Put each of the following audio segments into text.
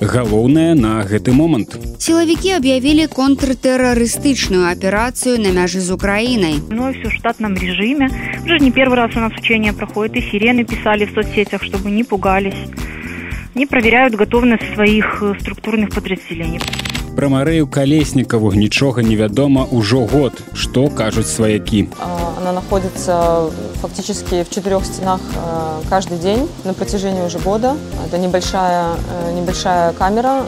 Галоўнае на гэты момант. Сілавікі аб'явілі контртэрарыстычную аперацыю на мяжы з Украінай. Ну, все в штатном режиме. Уже не первый раз у нас учения проходят, и сирены писали в соцсетях, чтобы не пугались. Не проверяют готовность своих э, структурных подразделений. Пра Марыю Калеснікаву нічога невядома ўжо год, што кажуць сваякі. А, Она находится фактически в четырех стенах э, каждый день на протяжении уже года. Это небольшая, э, небольшая камера.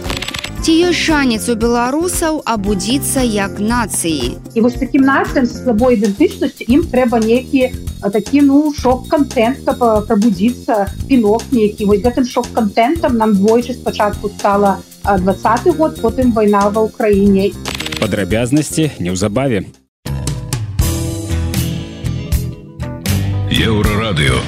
Ці ёсць шанец у беларусаў абудзіцца як нацыі. і вось таким нацыям з слабой ідэнтычнасцю ім трэба нейкі такі ну шок-контент каб прабудзіцца пінок нейкі вось гэтым шок-контентам нам двойчы спачатку стала а, двадцаты год потым вайна ва ўкраіне Падрабязнасці неўзабаве. Еўрарадыё.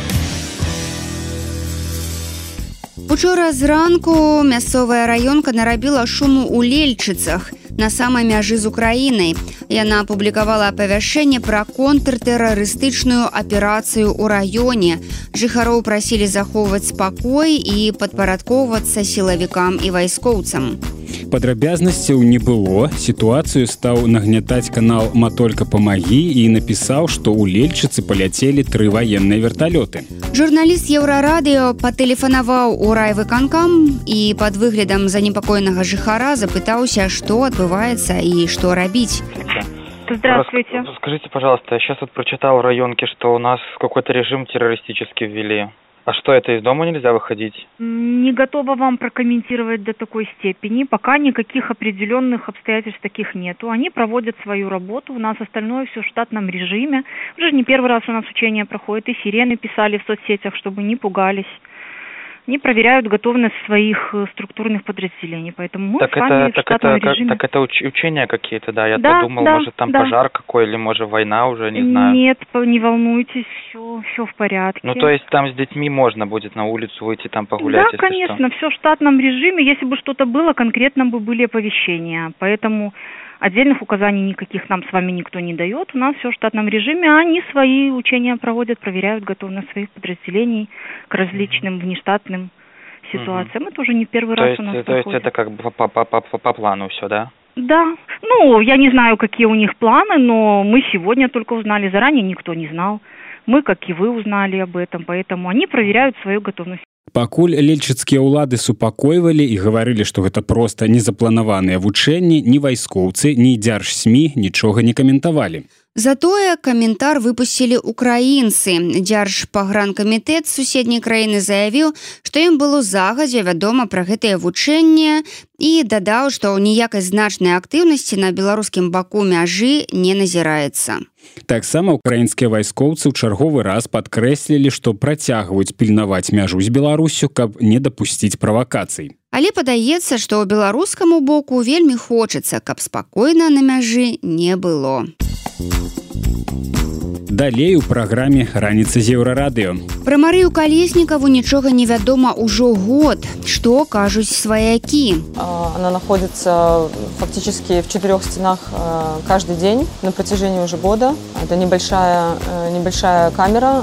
Учора зранку мясцовая раёнка нарабіла шуму ў лельчыцах на самай мяжы з Украінай. Яна апублікавала апавяшэнне пра контртэрарыстычную аперацыю ў раёне. Жыхароў прасілі захоўваць спакой і падпарадкоўвацца сілавікам і вайскоўцам. Падрабязнасцяў не было. Сітуацыю стаў нагнятаць канал Матолька памагі і напісаў, што ў лельчыцы паляцелі тры ваенныя верталёты. Журналіст еўрарадыё патэлефанаваў у райвыканкам і пад выглядам занепакоенага жыхара запытаўся, што адбываецца і што рабіць. Здравствуйте. Скажите, пожалуйста, я сейчас вот прочитал в районке, что у нас какой-то режим террористический ввели. А что это, из дома нельзя выходить? Не готова вам прокомментировать до такой степени. Пока никаких определенных обстоятельств таких нету. Они проводят свою работу. У нас остальное все в штатном режиме. Уже не первый раз у нас учения проходят. И сирены писали в соцсетях, чтобы не пугались. Не проверяют готовность своих э, структурных подразделений. Поэтому мы так с вами это, в так штатном это, как- режиме. так это уч- учения какие-то, да? Я Да, подумал, да, может там да. пожар какой или может война уже, не знаю. Нет, не волнуйтесь, все, все в порядке. Ну то есть там с детьми можно будет на улицу выйти там погулять, да, конечно, все в штатном режиме. Если бы что-то было, конкретно бы были оповещения. Поэтому отдельных указаний никаких нам с вами никто не дает. У нас все в штатном режиме. а Они свои учения проводят, проверяют готовность своих подразделений к различным внештатным ситуациям. Это уже не первый. То раз есть, у нас то есть проходит. это как бы по, по, по, по плану все, да? Да. Ну, я не знаю, какие у них планы, но мы сегодня только узнали. Заранее никто не знал. Мы, как и вы, узнали об этом. Поэтому они проверяют свою готовность. Пакуль лельчыцкія ўлады супакойвалі і гаварылі, што гэта проста незапланаваныя вучэнні, ні вайскоўцы, ні дзярж сМ нічога не каментавалі. Затое каментар выпусцілі украінцы. Дзярж пагранкамітэт суседняй краіны заявіў, што ім было загадзя вядома пра гэтае вучэнне і дадаў, што ніякай значнай актыўнасці на беларускім баку мяжы не назіраецца. Таксама украінскія вайскоўцы ў чарговы раз падкрэслілі, што працягваюць пільнаваць мяжу з Беларусю, каб не дапусціць правакацый. Але падаецца, што беларускаму боку вельмі хочацца, каб спакойна на мяжы не было. Далей у праграме раніца з еўрарадыё. Пра Марыю калеснікаву нічога не вядома ўжо год. Што кажуць сваякі. А, Она находится фактически в четырех стенах э, каждый день на протяжении уже года. Это небольшая, э, небольшая камера.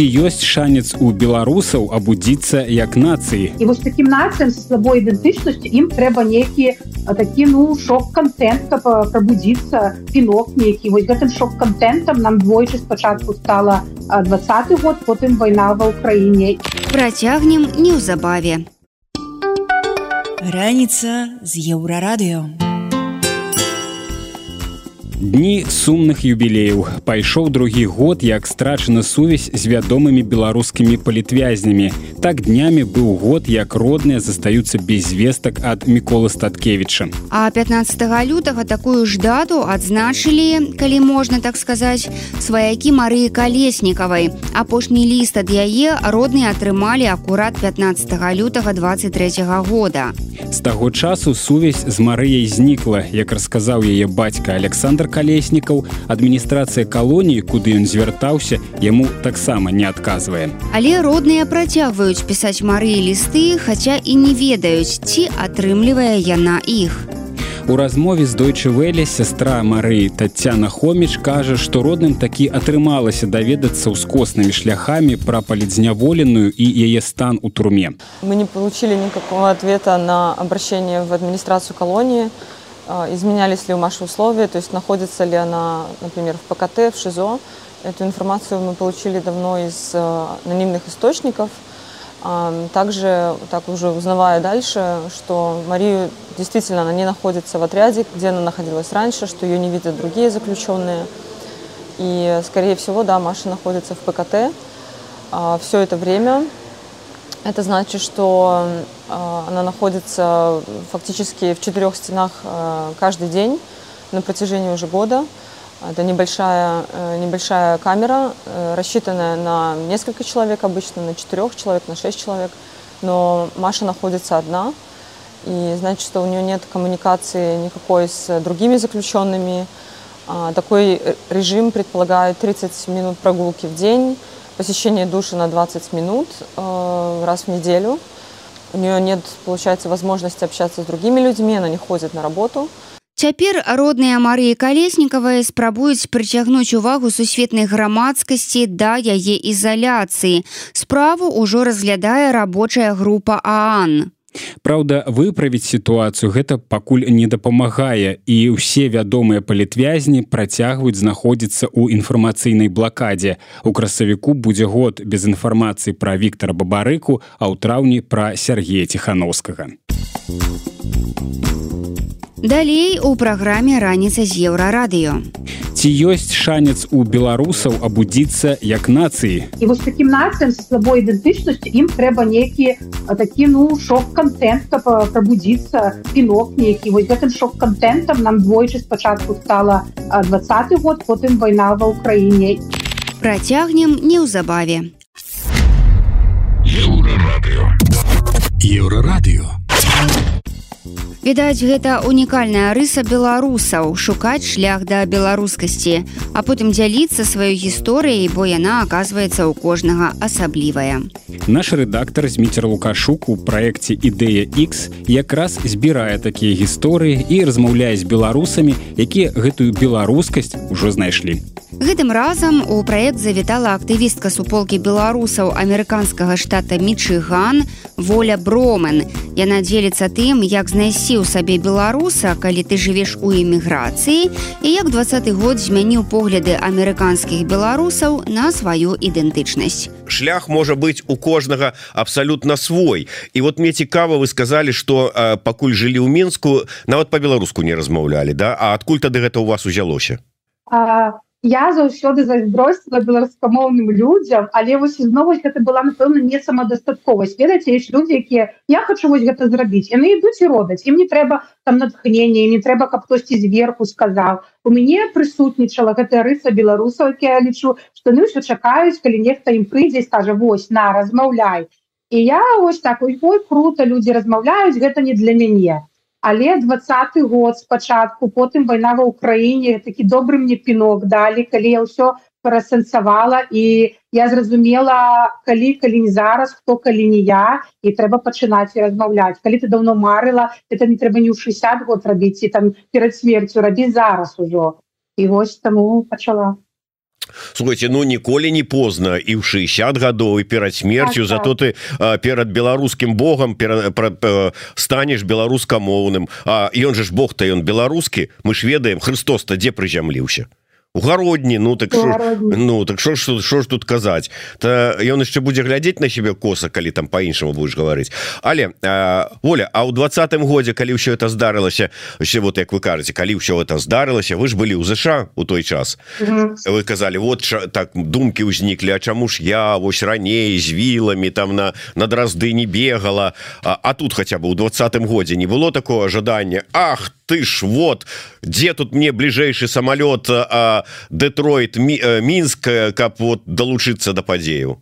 Ці ёсць шанец у беларусаў абудзіцца як нацыі. і вось таким нацыям з слабой ідэнтычнасцю ім трэба нейкі а, такі ну шок-контент каб а, прабудзіцца пінок нейкі вось гэтым шок-контентам нам двойчы спачатку стала двадцаты год потым вайна ва ўкраіне Працягнем неўзабаве. Раніца з еўрарадыё. Дні сумных юбілеяў пайшоў другі год, як страчана сувязь з вядомымі беларускімі палітвязнямі. Так днямі быў год, як родныя застаюцца без звестак ад Міколы Статкевіча. А 15 лютага такую ж дату адзначылі, калі можна так сказаць, сваякі Марыі калеснікавай. Апошні ліст ад яе родныя атрымалі акурат 15 лютага 23 года. З таго часу сувязь з Марыяй знікла, як расказаў яе бацька Александр калеснікаў адміністрацыя калоніі куды ён звяртаўся яму таксама не адказвае але родныя працягваюць пісаць марыі лісты хаця і не ведаюць ці атрымлівае яна іх. У У размове з дойчы Вэлі сястра Марыі Тацяна Хоміч кажа, што родным такі атрымалася даведацца ўскоснымі шляхамі пра палідзняволеную і яе стан у турме. Мы не получили никакого ответа на обращение в администрацию колонии, изменялись ли у Маши условия, то есть находится ли она, например, в ПКТ, в ШИЗО. Эту информацию мы получили давно из анонимных источников – Также, так уже узнавая дальше, что Марию действительно она не находится в отряде, где она находилась раньше, что ее не видят другие заключенные. И, скорее всего, да, Маша находится в ПКТ все это время. Это значит, что она находится фактически в четырех стенах каждый день на протяжении уже года. Это небольшая, э, небольшая камера, э, рассчитанная на несколько человек обычно, на четырех человек, на шесть человек. Но Маша находится одна, и значит, что у нее нет коммуникации никакой с другими заключенными. А, такой режим предполагает 30 минут прогулки в день, посещение души на 20 минут э, раз в неделю. У нее нет, получается, возможности общаться с другими людьми, она не ходит на работу. Цяпер родныя Марыі калеснікавыя спрабуюць прыцягнуць увагу сусветнай грамадскасці да яе ізаляцыі. Справу ўжо разглядае рабочая група Аан. Праўда, выправіць сітуацыю гэта пакуль не дапамагае і ўсе вядомыя палітвязні працягваюць знаходзіцца ў інфармацыйнай блакадзе. У красавіку будзе год без інфармацыі пра Віктора Бабарыку, а ў траўні пра Сергея Ціхановскага. Далей у праграме раніца з еўрарадыё. Ці ёсць шанец у беларусаў абудзіцца як нацыі. І вось такім нацыям з слабой ідэнтычнасцю ім трэба нейкі такі ну шок-кантэнт каб прабудзіцца пінок нейкі вось гэтым шок-кантэнтам нам двойчы спачатку стала двадцаты год потым вайна ва ўкраіне. Працягнем неўзабаве. Еўрарадыё. Еўрарадыё. Відаць, гэта унікальная рыса беларусаў шукаць шлях да беларускасці, а потым дзяліцца сваёй гісторыяй, бо яна аказваецца ў кожнага асаблівая. Наш рэдактар зміцер лукашук у праекце ідэя X якраз збірае такія гісторыі і размаўляе з беларусамі, якія гэтую беларускасць ужо знайшлі. Гэтым разам у праект завітала актывістка суполкі беларусаў амерыканскага штата Мічыган воля Бромен. Яна дзеліцца тым, як знайсці ў сабе беларуса, калі ты жывеш у эміграцыі і як двадцаты год змяніў погляды амерыканскіх беларусаў на сваю ідэнтычнасць. Шлях можа быць у кожнага абсалютна свой. І вот мне цікава вы сказалі, што пакуль жылі ў мінску нават па-беларуску не размаўлялі да? А адкуль тады гэта ў вас узялося? Я заўсёды зайздросціла беларускамоўным людзям але вось зноў гэта была напэўна не самадастатковасць. Ведаце есть людзі якія я хочу вось гэта зрабіць яны ідуць і робяць. Ім не трэба там натхнення не трэба каб хтосьці зверху сказаў. У мяне прысутнічала гэтая рыса беларусаў я лічу што ну ўсё чакаюць калі нехта ім прыйдзе скажа вось на размаўляй і я вось так ой круто людзі размаўляюць гэта не для мяне але двадцаты год спачатку потым вайна ва ўкраіне такі добры мне пінок далі калі я ўсё перасэнсавала і я зразумела калі калі не зараз хто калі не я і трэба пачынаць і размаўляць. Калі ты давно марыла это не трэба не ў 60 год рабіць і там перад смерцю рабіць зараз ужо. І вось таму пачала Слухайте ну ніколі не позна і ў 60 гадоў і перад смерцю так, зато ты а, перад беларускім Богом пера, пра, пра, станеш беларускамоўным. А ён же ж Бог то ён беларускі мы ж ведаем Христос то дзе прызямліўся гародні ну так шо, ну так що ж що ж тут казаць то ён яшчэ будзе глядзець на себе коса калі там по-іншаму будешь гаварыць але а, воля а ў двадцатым годзе калі ўсё это здарылася все вот як вы кажаце калі ўсё это здарылася вы ж былі ў ЗША у той час. Mm -hmm. вы казалі вот ша, так думкі ўзніклі А чаму ж я вось раней з віламі там на на дразды не бегала. А, а тут хотя бы у двадцатым годзе не было такого ожидания? Ах ты ж вот где тут мне бліжэйшы самолет Детройт мінск каб вот далучыцца да падзею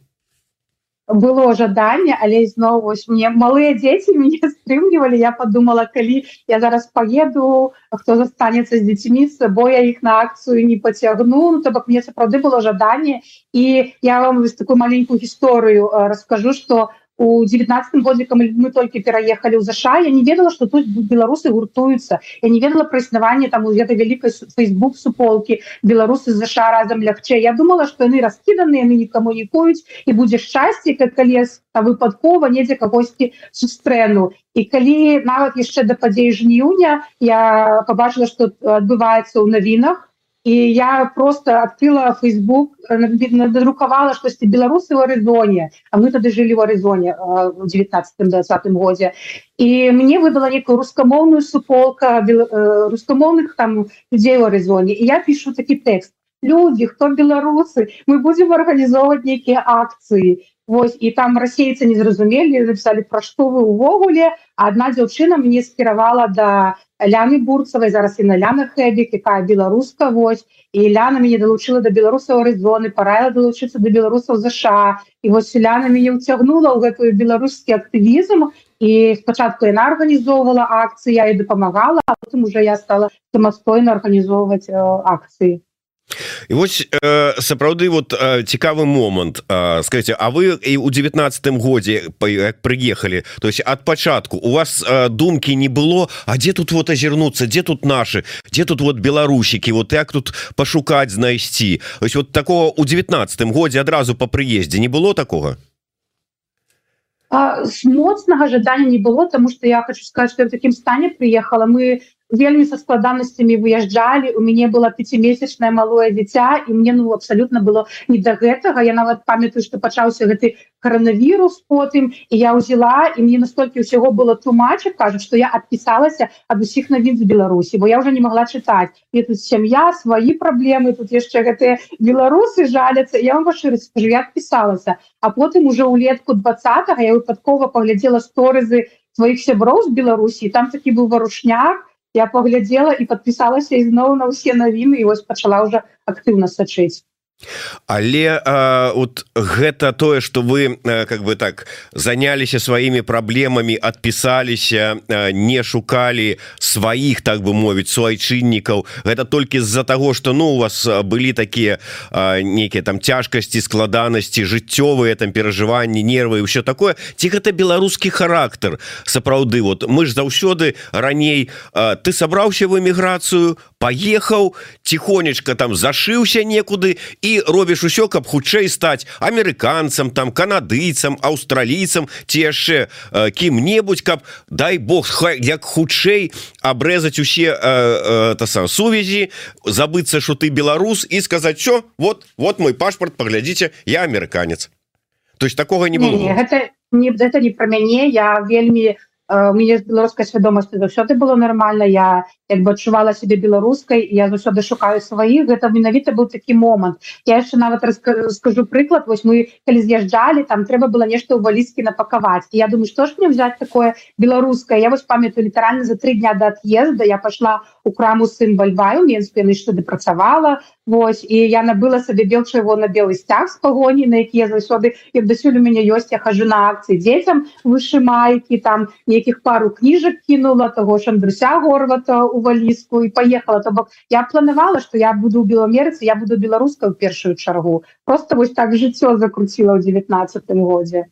было жаданне але зноў вось мне малыя дзеці мяне стрымлівалі я подумала калі я зараз поеду хто застанецца з дзецьмі з сабой я іх на акцыю не поцягну ну, то бок мне сапраўды было жаданне і я вам вось такую маленькую гісторыю расскажу что у девятнадцатым годзікам мы толькі пераехалі ў ЗША я не ведала что тут беларусы гуртуюцца я не ведала пра існаванне там у гэтай вялікай фейсбук суполки. Беларусы ЗША разам лягчэй я думала что яны раскіданыя яны не камунікуюць і будзе шчасце как калі выпадкова недзе кагосьці сустрэну і калі нават яшчэ да падзей жніўня я побачыла что адбываецца ў навінах і я просто открыла Facebook надрукавала штосьці беларусы в арызоне а мы тады жылі в арызоне в девятнадцатым двадцатым годзе і мне выдала некую рускамоўную суполка рускамоўных там людзей у арызоне і я пишу такі тэкст люди хто беларусы мы будем арганізоўваць нейкія акцыі Вось і там расейцы не зразумелі написали пра што вы увогуле одна дзяўчына мне скіравала да ляны бурцавай зараз і на ляна хэбік якая беларуска вось. І ляна мяне далучыла да беларусаў арызоны параіла далучыцца да беларусаў ЗША і вось ляна мяне ўцягнула ў гэтую беларускі актывізм. І спачатку яна арганізоўвала акцыі і дапамагала а потым уже я стала самастойна арганізоўваць акцыі і вось э, сапраўды вот э, цікавы момант э, скажите А вы і у девятнадцатым годзе прыехалі то есть ад пачатку у вас э, думкі не было А дзе тут вот азірнуцца дзе тут наши дзе тут вот беларусікі вот як тут пашукаць знайсці? Ось вот такого у девятнадцатым годзе адразу по прыездзе не было такого моцнага жадання не было тому что я хочу сказать что в такім стане приехала мы вельмі со складанасцямі выязджалі у мяне было пяцімесячнае малое дзіця і мне ну абсолютно было не до гэтага. Я нават памятаю что пачаўся гэты коронавірус потым і я ўзяла і мне настолькі ўсяго было тлумачык кажуць что я адпісалася ад усіх навін з Беларусі бо я уже не могла чытаць. І тут сям'я свае праблемы тут яшчэ гэтыя беларусы жаляцца. Я вам вашы скажу я адпісалася. А потым уже улетку двадцатого я выпадкова паглядзела сторызы сваіх сяброў з Беларусі там такі быў варушняк я поглядзела і подпісалася ізноў на ўсе навіны і вось пачала уже актыўна сачыць але а, вот гэта тое что вы а, как бы так заняліся сваімі праблемамі адпісаліся не шукалі сваіх так бы мовіць суайчыннікаў. Гэта толькі з-за того что ну у вас былі такія нейкія там цяжкасці складанасці жыццёвыя там перажыванні нервы ўсё такое. Ці гэта беларускі характар? Сапраўды вот мы ж заўсёды раней а, ты сабраўся в эміграцыю поехаў тихонечка там зашыўся некуды і робіш усё каб хутчэй стаць амерыканцам там канадыйцам аўстралійцам ці яшчэ кім-небудзь каб дай Бог як хутчэй абрэзаць усе та сам сувязі забыцца что ты беларус і сказаць що вот вот мой пашпарт паглядзіце я амерыканец то есть такого не было? не, не, гэта не это не про мяне я вельмі мне беларускай свядомасці заўсёды было нормально я як бы адчувала себе беларускай я заўсёды шукаю сваіх гэта менавіта быў такі момант я яшчэ нават скажу прыклад вось мы калі з'язджалі там трэба было нешта ў валіскі напакаваць я думаю что ж мне взять такое беларускае я вось памятаю літаральна за три дня до отъезда я пошла у краму сын бальбаю менску яны штуды працавала Вось і я набыла сабе бел чаго на белы сцяг з пагоні на якія заўсёды як дасюль у мяне ёсць я хожу на акцыі дзецям вышы майкі там нейкіх пару кніжак кінула того ж андруся горвата у валіску і поехала то бок я планавала что я буду у беламерыцы я буду беларуска ў першую чаргу просто вось так жыццё закруціла ў девятнадцатым годзе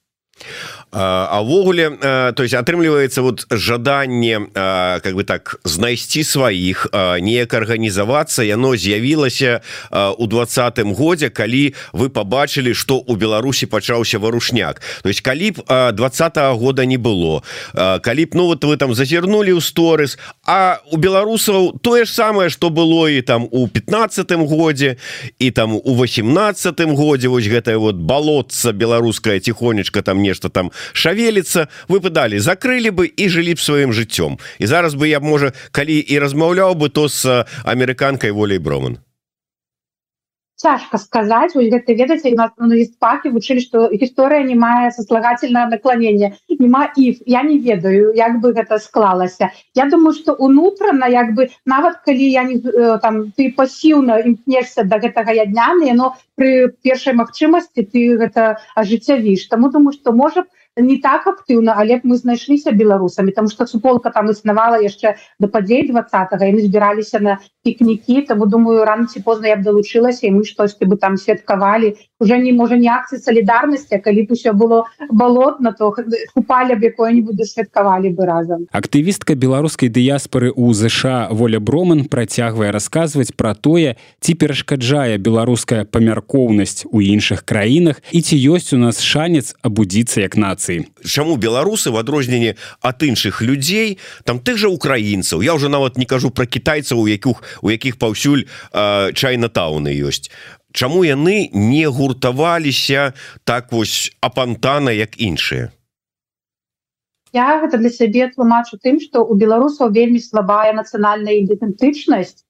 авогуле то есть атрымліваецца вот жаданне как бы так знайсці сваіх неяк арганізавацца. Яно з'явілася у двадцатым годзе калі вы побачылі что у Беларусі пачаўся варушняк. То есть калі б двадцать -го года не было калі б ну вот вы там зазірнули ў сторыс а у беларусаў тое ж самае что было і там у пятнадцатым годзе і там у восемнадцатым годзе вось гэтае вот балотца беларуская тихонечка там нешта там шавеліцца выпадалі закрылі бы і жылі б сваім жыццём і зараз бы я можа калі і размаўляў бы то с амерыканкай волей броман. Цяжка сказаць вось гэта ведаце нас пакі вучылі што гісторыя не мае сослагательное наклонение нема іх я не ведаю як бы гэта склалася. Я думаю что унутрана як бы нават калі я не там ты пасіўна імкнешся до гэтага ядняны но при першай магчымасці ты гэта ажыццявіш. Таму думаю что можа б не так актыўна але б мы знайшліся беларусамі там что суполка там існавала яшчэ до падзей і мы збіраліся на пікнікі тому думаю рано ці позна я б далучылася і мы штосьці бы там святкавалі уже не можа не акцыі солідарнасці калі б усё было балотна то купалі б якое-нибудь святкавалі бы разам актывістка беларускай дыяспоры у ЗША воля броман працягвае расказваць пра тое ці перашкаджае беларуская памяркоўнасць у іншых краінах і ці ёсць у нас шанец абудзіцца як нацыі. Чаму беларусы в адрозненне ад іншых людзей там тых жа украінцаў я уже нават не кажу про кітайцаў у якіх у якіх паўсюль чайнатауны ёсць. Чаму яны не гуртаваліся так вось апантана як іншыя? Я гэта для сябе тлумачу тым што у беларусаў вельмі слабая нацыянальная ідэнтычнасць.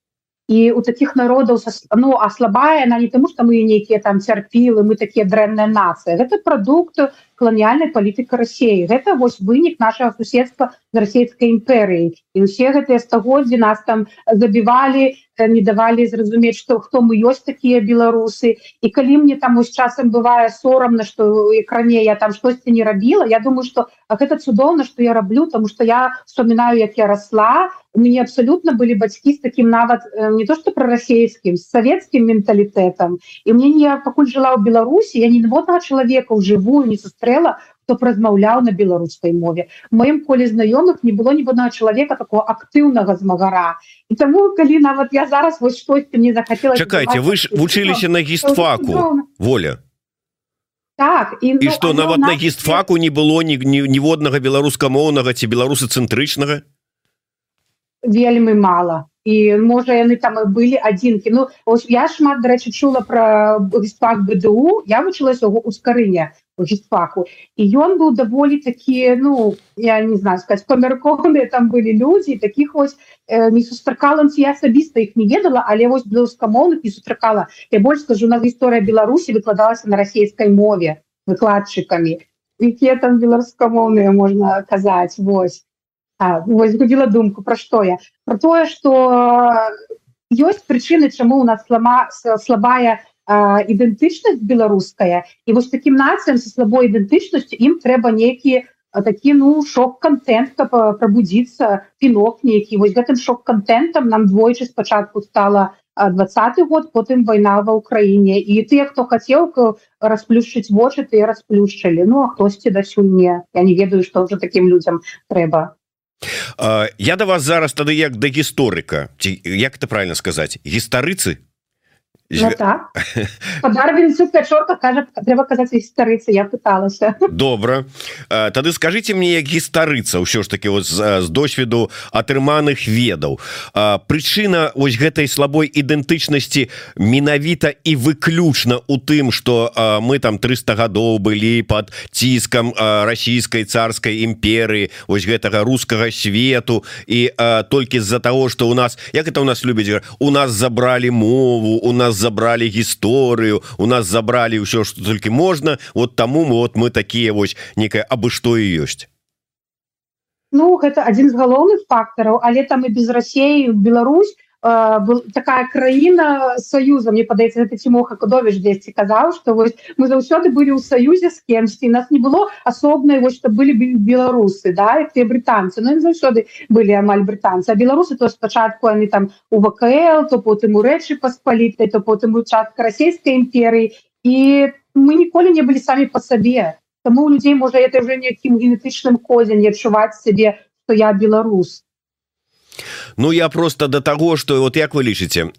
І у таких народаў ну а слабая она не тому что мы нейкія там цярпілы мы такія дрэнная нацыя. Гэта прадукт каланіяльнай палітыка Росіі гэта вось вынік нашага суседства з расійскай імперыі і усе гэтыя стагоддзі нас там забівалі не давалі зразумець што хто мы ёсць такія беларусы. І калі мне там ось часам бывае сорамна што экране я там штосьці не рабіла Я думаю что гэта цудоўна што я раблю тому что я вспоминаю як я росла у мяне абсолютно былі бацькі з таким нават не то что прарасійскім савецкім менталітэтам. І мне не пакуль жыла ў беларусі я ніводнага чалавека ў жывую не сустрэла то размаўляў на беларускай мове. Маім коле знаёмых не было ніводнага чалавека такого актыўнага змагара. І таму калі нават я зараз вось штосьці мне захацела чакайце вы ж вучыліся на гістфаку воля. Так і, і што нават на гістфаку не было ні ніводнага беларускамоўнага ці беларусы цэнтрычнага вельмі мало і можа яны там і былі адзінкі Ну ось я шмат дарэчы чула про гістфак БДУ. Я вучылася у ускарыня гістфаку і ён быў даволі такі ну я не знаю сказать памяркованыя там былі людзі таких вось э, не сустракала я асабіста іх не ведала але вось беларускамоўных не сустракала. Я больш скажу на гісторыя Беларусі выкладалася на расійскай мове выкладчыкамі якія там беларускамоўныя можна казаць вось возьгудзіла думку пра што я про тое что ёсць прычыны чаму у нас слама слабая ідэнтычнасць беларуская і вось таким нацыям со слабой ідэнтычнасцю ім трэба нейкі такі ну шок-контент каб прабудзіцца пінок нейкі вось гэтым шок-контентам нам двойчы спачатку стала двадцаты год потым вайна ва ўкраіне і тыя хто хацеў расплюшчыць вочы ты расплюшчылі ну а хтосьці дасюль не я не ведаю што ўжо таким людзям трэба Я да вас зараз тады як да гісторыка ці як это правильно сказаць гістарыцы Ну, так. трэба казаць гістарыцы я пыталася добра тады скажите мне як гістарыца ўсё ж таки вот з, з досведу атрыманых ведаў прычына ось гэтай слабой ідэнтычнасці менавіта і выключна у тым что мы там 300 гадоў былі под ціскам расійскай царской імперыі ось гэтага рускага свету. І толькі з-за того что у нас як это у нас любіць у нас забрали мову у нас забрали гісторыю у нас забрали ўсё что только можна вот таму мы вот мы такие вось некая абы што і ёсць Ну гэта один з галоўных фактараў але там і без России Беларусь такая краіна союза мне падаецца это тимоха кудовіш дзесьці казаў что вось мы заўсёды былі ў саюзе з кемсьці нас не было асобнай вось что былі беларусы да те британцы. Но заўсёды былі амаль британцы. А беларусы то спачатку они там у вКл то потым у рэчы паспалітай то потым участка расійскай імперыі і мы ніколі не былі самі по сабе тому у людзей можа это уже нейкім генетычным козе не адчуваць сябе что я беларус Ну я просто до того что вот як вы лічыце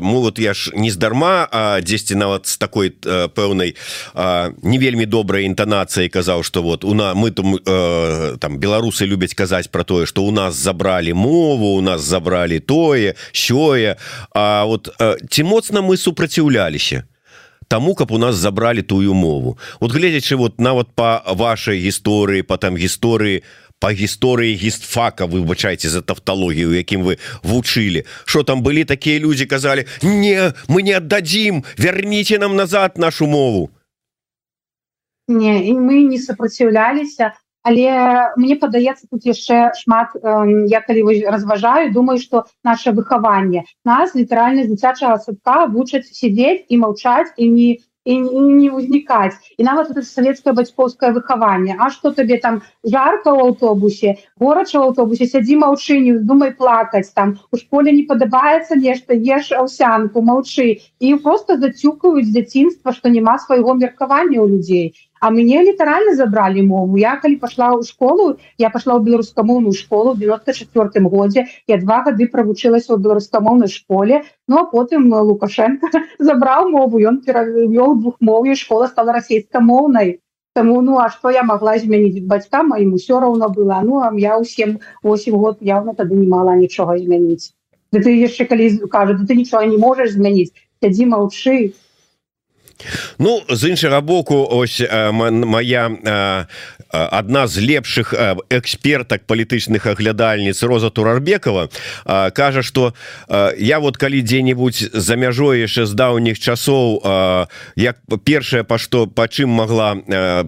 мы вот я ж нездарма а дзесьці нават с такой пэўнай не вельмі добрай інтанацыяй казаў что вот у на мы там там беларусы любяць казаць про тое что у нас забрали мову у нас забрали тое сёе. А вот ці моцна мы супраціўляліся Таму каб у нас забрали тую мову? Вот гледзячы вот нават по вашай гісторыі по там гісторыі по гісторыі гістфака выбачайце за тавталогію якім вы вучылі. Что там былі такія людзі казалі не мы не аддадзім верніце нам назад нашу мову не і мы не сопроціўляліся але мне падаецца тут яшчэ шмат э, я калі разважаю думаю что наше выхаванне. Нас літаральна дзіцячага садка вучаць сидеть і маўчаць і не і не ўзнікаць і нават это савецкае бацькоўскае выхаванне А что табе там жарка ў аўтобусе горача ў аўтобусе сядзі маўчыню думай плакаць там. У школе не падабаецца нешта еш аўсянку маўчы і просто зацюкаюць дзяцінства што няма свайго меркавання ў людзей А мне літаральна забралі мову. Я калі пашла ў школу я пашла ў беларускамоўную школу в 94 годзе я два гады правучылася ў беларускамоўнай школе Ну а потым лукашенко забраў мову ён перавёл двухмоўе школа стала расійскамоўнай Таму ну а што я могла змяніць бацькам маім усё роўна было ну а я ў 7-8 год явно тады не мала нічога змяніць ты яшчэ калі кажу ты нічога не можаш змяніць сядзі маўчы Ну з іншага боку ось моя одна з лепшых экспертак палітычных аглядальніц роза турарбекова кажа что я вот калі дзе-нибудь за мяжой яшчэ з даўніх часоў як першае па што па чым могла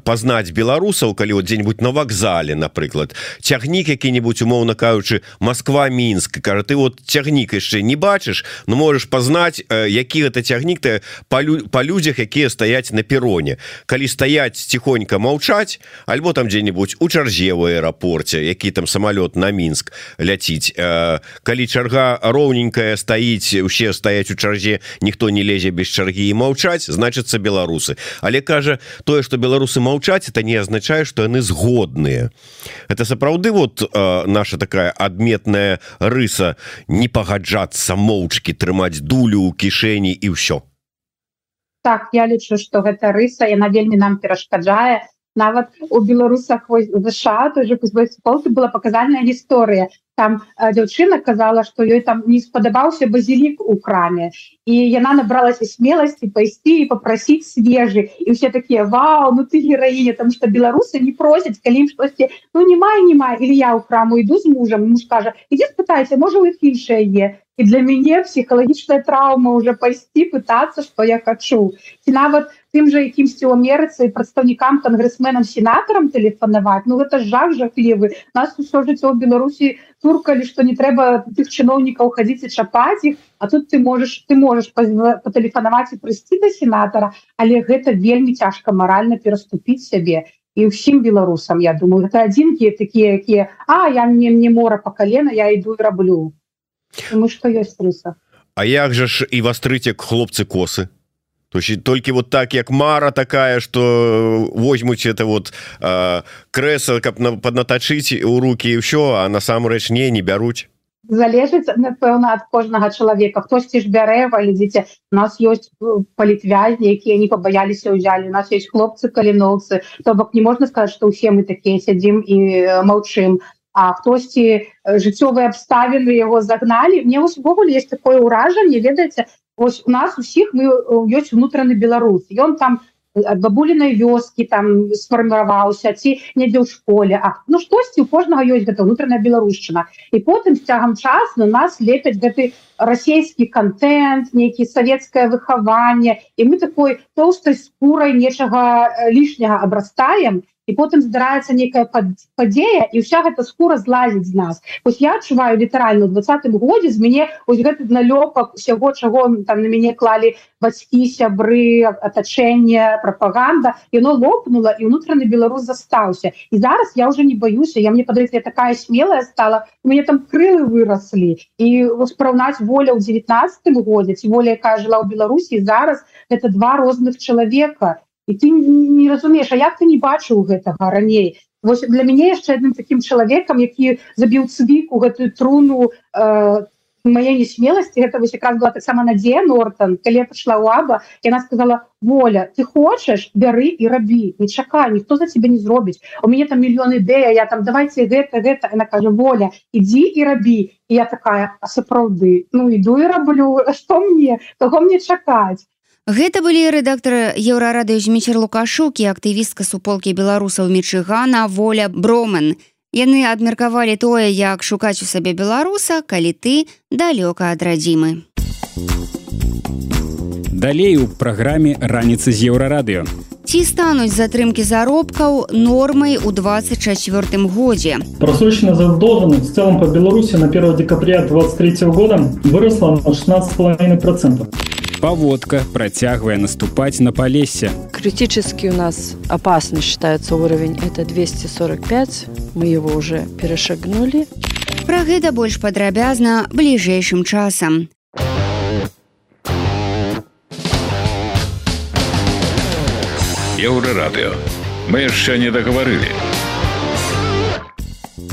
пазнаць беларусаў калі вот дзе-нибудь на вакзале напрыклад цягнік які-нибудь умоўна кажучы Москва мінск кажа ты вот цягнік яшчэ не бачыш но можешь пазнаць які гэта цягнік ты па людзях якія стаяць на пероне калі стаяць ціхонька маўчаць альбо там дзе-нибудь у чарзе в аэрапорце які там самолет на мінск ляціць калі чарга роўненькая стаіць усе стаяць у чарзе ніхто не лезе без чаргі і маўчаць значыцца беларусы але кажа тое что беларусы маўчаць это не азначае что яны згодныя это сапраўды вот наша такая адметная рыса не пагаджацца моўчкі трымаць дулю ў кішэні і ўсё. Так я лічу что гэта рыса яна вельмі нам перашкаджае нават у беларусах ЗША тоже полки была показальная гісторыя там дзяўчына казала что ёй там не спадабаўся базілік у краме і яна набралася смеласці пайсці і попросить свежы. І все такія Вау ну ты гераіне там что беларусы не просяць калі ім штосьці ну не май не май или я ў краму іду з мужам муж кажа ідзе спытайся можа у іх іншае е і для мяне псіхалагічная траўма уже пайсці пытацца что я хочу ці нават тым же якімсьці ў Амерыцы прадстаўнікам кангрэсменам сенатарам тэлефанаваць Ну гэта жах жахлівы. Нас усё жыццё ў Беларусі туркалі што не трэба тых чыноўнікаў хадзіць і чапаць іх А тут ты можаш ты можаш патэлефанаваць і прыйсці да сенатара але гэта вельмі цяжка маральна пераступіць сябе і ўсім беларусам Я думаю. Гэта адзінкі такія якія А я мне мне мора па калена я іду і раблю Таму што ёсць рыса А як жа ж і вастрыце к хлопцы косы толькі вот так як мара такая что возьмуць это вот крэса каб на поднатачыць у руки і ўсё а насамрэч не не бяруць залежыць напэўна ад кожнага чалавека хтосьці ж бярэ глядзіце нас ёсць палітвязні якія не пабаяліся ўзялі у нас есть хлопцы каліноўцы то бок не можна сказаць что ўсе мы такія сядзім і маўчым а хтосьці жыццёвыя абставіны яго загналі мне ўвогуле есть такое ўражанне ведаеце ось у нас усіх ёсць унутраны беларус ён там ад бабулінай вёскі там сфарміраваўся ці недзе ў школе. А ну штосьці у кожнага ёсць гэта унутраная беларушчына і потым з цягам час на нас лепяць гэты расійскі контент нейкі савецкае выхаванне і мы такой тоўстай скурай нечага лішняга абрастаем і потым здараецца некая падзея і ўся гэта скура злазіць з нас. Ось я адчуваю літаральна двадцатым годзе з мяне ось гэты налёпак усяго чаго там на мяне клалі бацькі сябры атачэнне прапаганда яно лопнула і ўнутраны беларус застаўся. І зараз я уже не баюся я мне падаецца такая смелая стала мне там крылы выраслі. І спраўнаць воля ў 19 годзе ці воля якая жыла ў беларусі зараз это два розных чалавека і ты не разумееш А як ты не бачыў гэтага раней? Вось для мяне яшчэ адным таким чалавекам які забіў цвіку гэтую труну э, моя несмеласці гэта вось якраз была таксама Надзея Нортон калі пашла ў аба яна сказала воля ты хочаш бяры і рабі не чакай ніхто за тебе не зробіць. У мяне там мільён ідэя я там давайте гэта гэта она кажа воля ідзі і рабі і я такая сапраўды ну іду і раблю что мне? Того мне чакаць Гэта былі рэдактары еўрарадыё зміцер лукашукі актывістка суполкі беларусаў мічыгана воля бромен Яны абмеркавалі тое, як шукаць у сабе беларуса, калі ты далёка ад радзімы. Далей у праграме раніцы з еўрарадыё. Ці стануць затрымкі заробкаў нормай у 24 годзе. Просроченная задолженность в целом по Беларуси на 1 декабря 2023 года выросла на 16,5%. Паводка працягвае наступаць на палесе. Критически у нас опасный считается уровень, это 245, мы его уже перешагнули. Пра гэта больш падрабязна бліжэйшым часам. Еўрарадыё. Мы яшчэ не дагаварылі.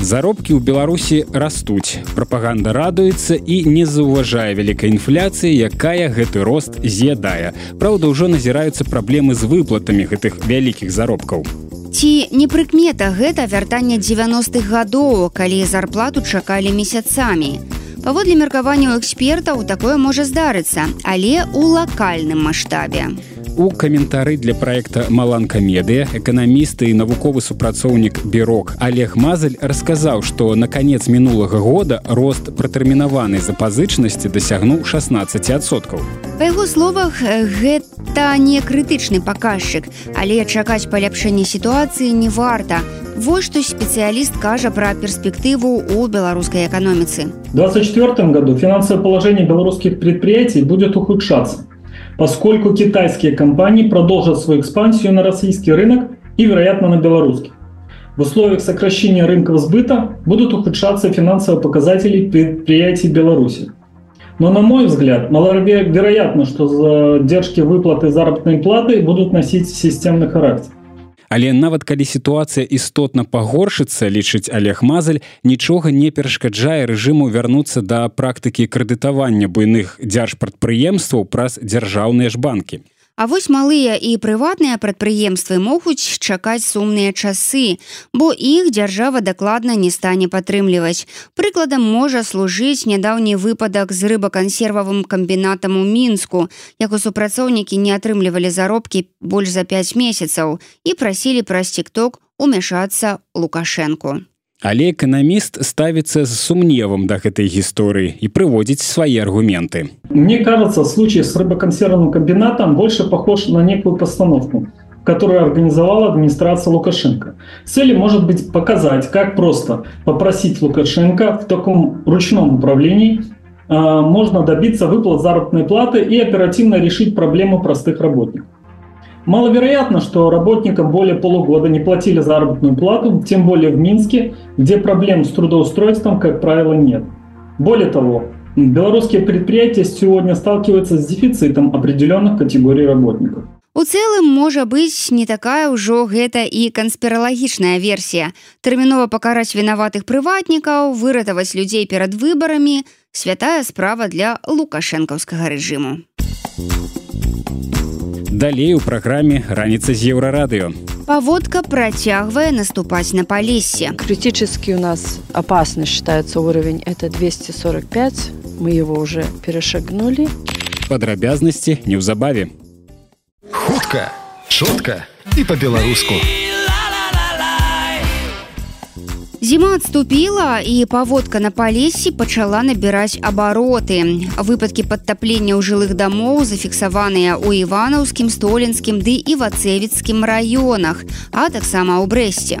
Заробкі ў Беларусі растуць. Прапаганда радуецца і не заўважае вялікай інфляцыі, якая гэты рост з'ядае. Праўда, ўжо назіраюцца праблемы з выплатамі гэтых вялікіх заробкаў. Ці не прыкмета гэта вяртання 90-х гадоў, калі зарплату чакалі месяцамі. Паводле меркаванняў экспертаў такое можа здарыцца, але ў лакальным маштабе. У каментары для праекта Маланка медыя эканамісты і навуковы супрацоўнік бюрок Олег Мазаль расказаў, што на канец мінулага года рост пратэрмінаванай запазычнасці дасягнуў 16соткаў. Па яго словах гэта не крытычны паказчык, але чакаць паляпшэння сітуацыі не варта. Вось што спецыяліст кажа пра перспектыву ў беларускай эканоміцы. В 2024 году финансовое положение белорусских предприятий будет ухудшаться поскольку китайские компании продолжат свою экспансию на российский рынок и, вероятно, на белорусский. В условиях сокращения рынков сбыта будут ухудшаться финансовые показатели предприятий Беларуси. Но, на мой взгляд, маловероятно, что задержки выплаты заработной платы будут носить системный характер. Але нават калі сітуацыя істотна пагоршыцца, лічыць Олег Мазаль, нічога не перашкаджае рэжыму вярнуцца да практыкі крэдытавання буйных дзяржпрадпрыемстваў праз дзяржаўныя ж банкі. А вось малыя і прыватныя прадпрыемствы могуць чакаць сумныя часы, бо іх дзяржава дакладна не стане падтрымліваць. Прыкладам можа служыць нядаўні выпадак з рыбакансервавым камбінатам у мінску, як у супрацоўнікі не атрымлівалі заробкі больш за 5 месяцаў і прасілі праз тикток умяшацца лукашэнку. Але эканаміст ставіцца з сумневам да гэтай гісторыі і прыводзіць свае аргументы. Мне кажется, случай с рыбоконсервным комбинатом больше похож на некую постановку, которую организовала администрация Лукашенко. Целью может быть показать, как просто попросить Лукашенко в таком ручном управлении можно добиться выплат заработной платы и оперативно решить проблему простых работников. Маловероятно, что работникам более полугода не платили заработную плату, тем более в Минске, где проблем с трудоустройством, как правило, нет. Более того, белорусские предприятия сегодня сталкиваются с дефицитом определенных категорий работников. У цэлым можа быць не такая ўжо гэта і канспіралагічная версія. Тэрмінова пакараць вінаватых прыватнікаў, выратаваць людзей перад выбарамі, святая справа для лукашэнкаўскага рэжыму далей у праграме раніца з еўрарадыё Паводка працягвае наступаць на палесе. Критически у нас опасный считается уровень, это 245. Мы его уже перешагнули. Падрабязнасці неўзабаве. Хутка, шутка і па-беларуску. Зіма адступіла і паводка на палесе пачала набіраць абароты. Выпадкі падтаплення ў жылых дамоў зафіксаваныя ў іванаўскім столенскім ды і вацэвіцкім раёнах, а таксама ў брэсце.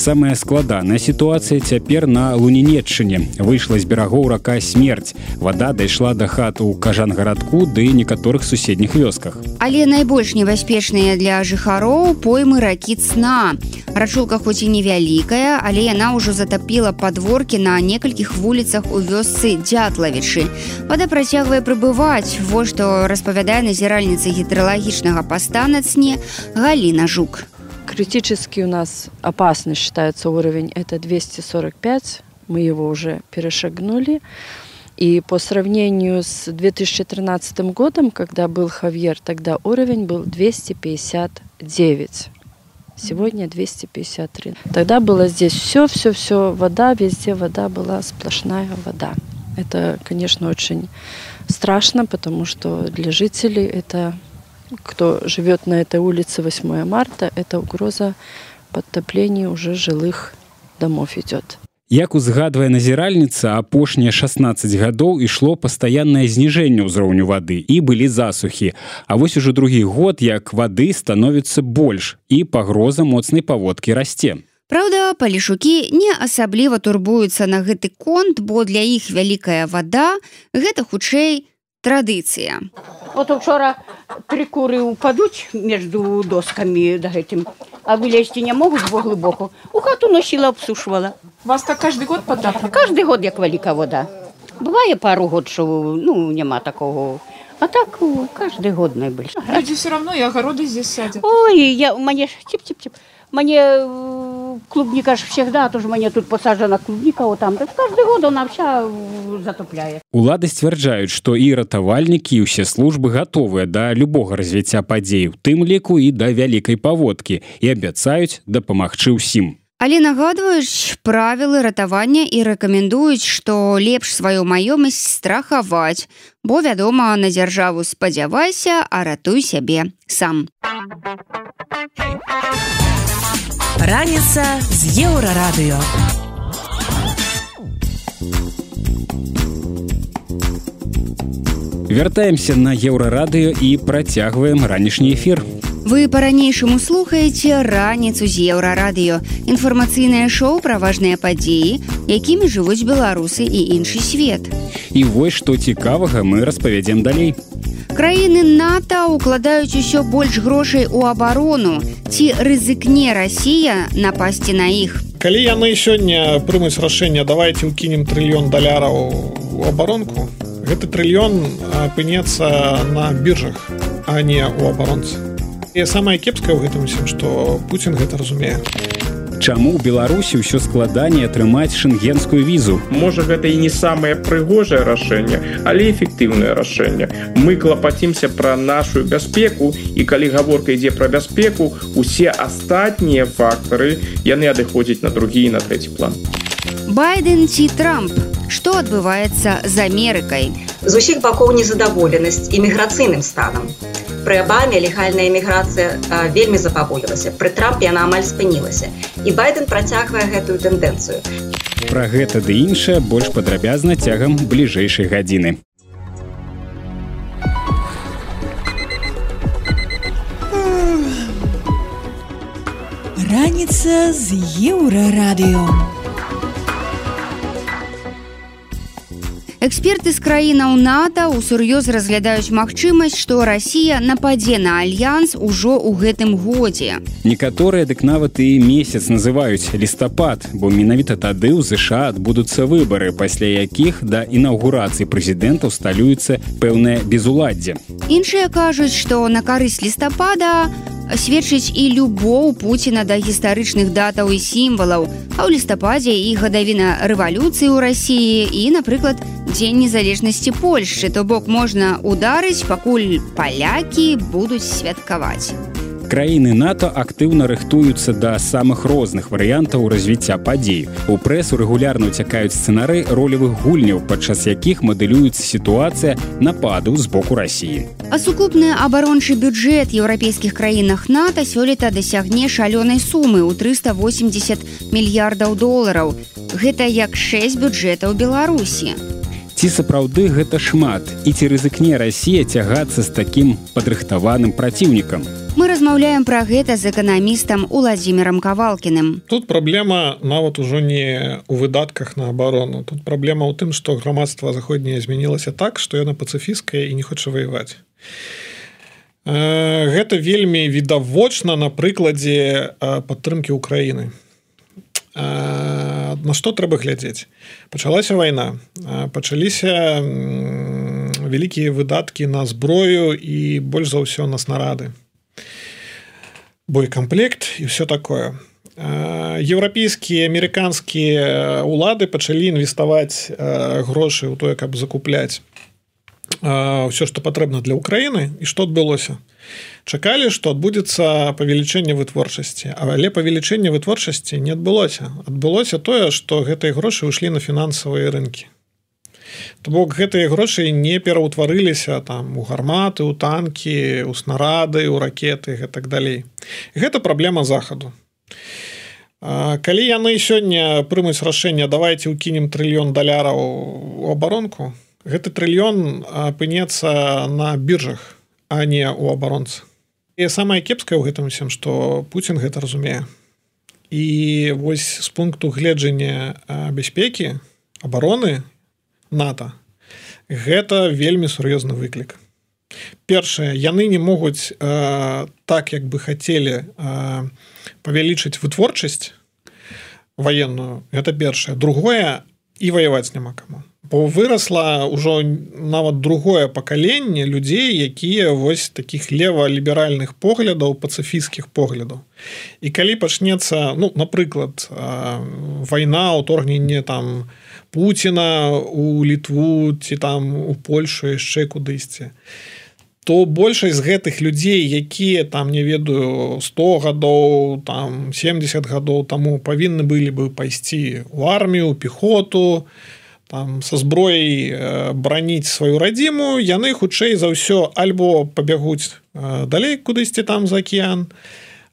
Самая складаная сітуацыя цяпер на лунінетчыне. Выйшла з берагоў рака смерць. Вада дайшла да хат у кажангарадку ды некаторых суседніх вёсках. Але найбольш небяспечныя для жыхароў поймы ракі цна. Рачулка хоць і невялікая, але яна ўжо затапіла падворкі на некалькіх вуліцах у вёсцы дзятлавічы. Вада працягвае прыбываць, во што распавядае назіральніцы гідралагічнага паста на цне Галіна Жук. Критически у нас опасный считается уровень, это 245, мы его уже перешагнули. И по сравнению с 2013 годом, когда был Хавьер, тогда уровень был 259. Сегодня 253. Тогда было здесь все, все, все, вода, везде вода была, сплошная вода. Это, конечно, очень страшно, потому что для жителей это, кто живет на этой улице 8 марта, это угроза подтопления уже жилых домов идет. Як узгадвае назіральніца апошнія 16 гадоў ішло пастаяннае зніжэнне ўзроўню вады і былі засухі. А вось ужо другі год як вады становіцца больш і пагроза моцнай паводкі расце. Праўда палішукі не асабліва турбуюцца на гэты конт бо для іх вялікая вада гэта хутчэй традыцыя вот учора три куры упадуць между доскамі да гэтым а вылезці не могуць бо глыбоку у хату носіла обсушвала вас так каждый год потап каждый год як вяліка вода. Бывае пару год що ну няма такого. А так каждый год найбольш все равно и огороды здесь садят ой я мне тип тип тип мне клубника ж всегда тоже мне тут посажена клубника вот там. Каждый год она вся затопляет. Улады сцвярджаюць что і ратавальнікі і ўсе службы гатовыя да любога развіцця падзей у тым ліку і да вялікай паводкі і абяцаюць дапамагчы ўсім Але нагадваюць правілы ратавання і рэкамендуюць, што лепш сваю маёмасць страхаваць, бо вядома, на дзяржаву спадзявайся, а ратуй сябе сам. Раніца з еўрарадыё. Вяртаемся на еўрарадыё і працягваем ранішні эфір. Вы па-ранейшаму слухаеце раніцу з еўрарадыё. Інфармацыйнае шоу пра важныя падзеі, якімі жывуць беларусы і іншы свет. І вось што цікавага мы распавядзем далей. Краіны НАТО укладаюць усё больш грошай у абарону. Ці рызыкне Расія напасці на іх. Калі яны сёння прымуць рашэнне, давайте ўкінем трыльён даляраў у абаронку. Гэты трыльён апынецца на біржах, а не ў абаронцы. І самае кепскае ў гэтым усім, што Пуін гэта разумее. Чаму ў Беларусі ўсё складаней атрымаць шэнгенскую візу? Можа, гэта і не самае прыгожае рашэнне, але эфектыўнае рашэнне. Мы клапацімся пра нашу бяспеку і калі гаворка ідзе пра бяспеку, усе астатнія фактары яны адыходзяць на другі і на трэці план. Байден ці Трамп. Што адбываецца з Амерыкай? З усіх бакоў незадаволенасць іміграцыйным станам. Пры абаме легальная эміграцыя вельмі запаволілася. Пры трампе яна амаль спынілася. І байден працягвае гэтую тэндэнцыю. Пра гэта ды іншае больш падрабязна цягам бліжэйшай гадзіны. Раніца з еўрарадыё. Эксперты з краінаў НАТО ўсур'ёз разглядаюць магчымасць, што Расія нападзе на альянс ужо ў гэтым годзе. Некаторыя дык нават і месяц называюць лістапад, бо менавіта тады ў ЗША адбудуцца выбары, пасля якіх да інаўгурацыі прэзідэнта ўсталюецца пэўнае безуладдзе. Іншыя кажуць, што на карысць лістапада, сведчыць і любоў Пуціна да гістарычных датаў і сімвалаў, а ў лістападзе і гадавіна рэвалюцыі ў рассіі і, напрыклад, дзень незалежнасці Польшчы, то бок можна ударыць, пакуль палякі будуць святкаваць. Краіны НАТО актыўна рыхтуюцца да самых розных варыянтаў развіцця падзей. У прэсу рэгулярна ўцякаюць сцэнары ролевых гульняў, падчас якіх мадэлюецца сітуацыя нападу з боку рассіі. А сукупны абарончы бюджэт еўрапейскіх краінах НАТО сёлета дасягне шалёнай сумы ў 380 мільярдаў долараў. Гэта як 6 бюджэтаў Беларусі. Ці сапраўды гэта шмат і ці рызыкне Расія цягацца з такім падрыхтаваным праціўнікам. Мы размаўляем пра гэта з эканамістам уладзімірам кавалкіным. Тут праблема нават ужо не ў выдатках на абарону. Тут праблема ў тым, што грамадства заходняе змянілася так, што яна пацыфіская і не хоча ваяваць. Гэта вельмі відавочна на прыкладзе падтрымкі ўкраіны. На што трэба глядзець? Пачалася вайна, пачаліся вялікія выдаткі на зброю і больш за ўсё на снарады боекамплект і все такое. Еўрапейскія амерыканскія улады пачалі інвеставаць грошы ў тое каб закупляць ўсё што патрэбна для ўкраіны і што адбылося? Чакалі што адбудзецца павелічэнне вытворчасці але павелічэнне вытворчасці не адбылося. Адбылося тое што гэтыя грошы выйшлі на фінансавыя рынкі То бок гэтыя грошы не пераўтварыліся там у гарматы, у танкі, у снарады, у ракеты і так далей. Гэта праблема захаду. калі яны сёння прымуць рашэнне давайте укінем трыльён даляраў у абаронку гэты трыльён апынецца на біржах а не у абаронцы і самае кепскае ў гэтым усім што Пуін гэта разумее і вось з пункту гледжання бяспекі абароны нато. Гэта вельмі сур'ёзны выклік. Першае яны не могуць э, так як бы хацелі э, павялічыць вытворчасць военную это першае. Другое і ваяваць няма каму. Бо выросла ўжо нават другое пакаленне людзей якія вось таких лева-ліберальных поглядаў пацыфійскіх поглядаў. І калі пачнецца ну напрыклад вайна ўторгненне там Пуціна у літву ці там у Польшу яшчэ кудысьці. То большасць гэтых людзей якія там не ведаю 100 гадоў там 70 гадоў таму павінны былі бы пайсці у армію пехоту там со зброяй э, браніць сваю радзіму яны хутчэй за ўсё альбо пабягуць э, далей кудысьці там за акеан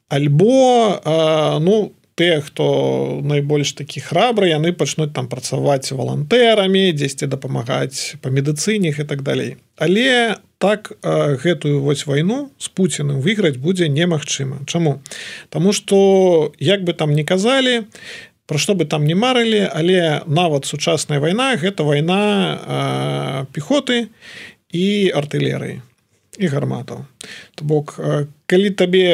альбо э, ну тыя хто найбольш такі храбры яны пачнуць там працаваць валантэрамі дзесьці дапамагаць па медыцыне і так далей. Але так гэтую вось вайну з пуціным выйграць будзе немагчыма. Чаму? Таму что як бы там не казалі про што бы там не марылі але нават сучасная вайна гэта вайна пехоты і артылерыі і гарматаў то бок калі табе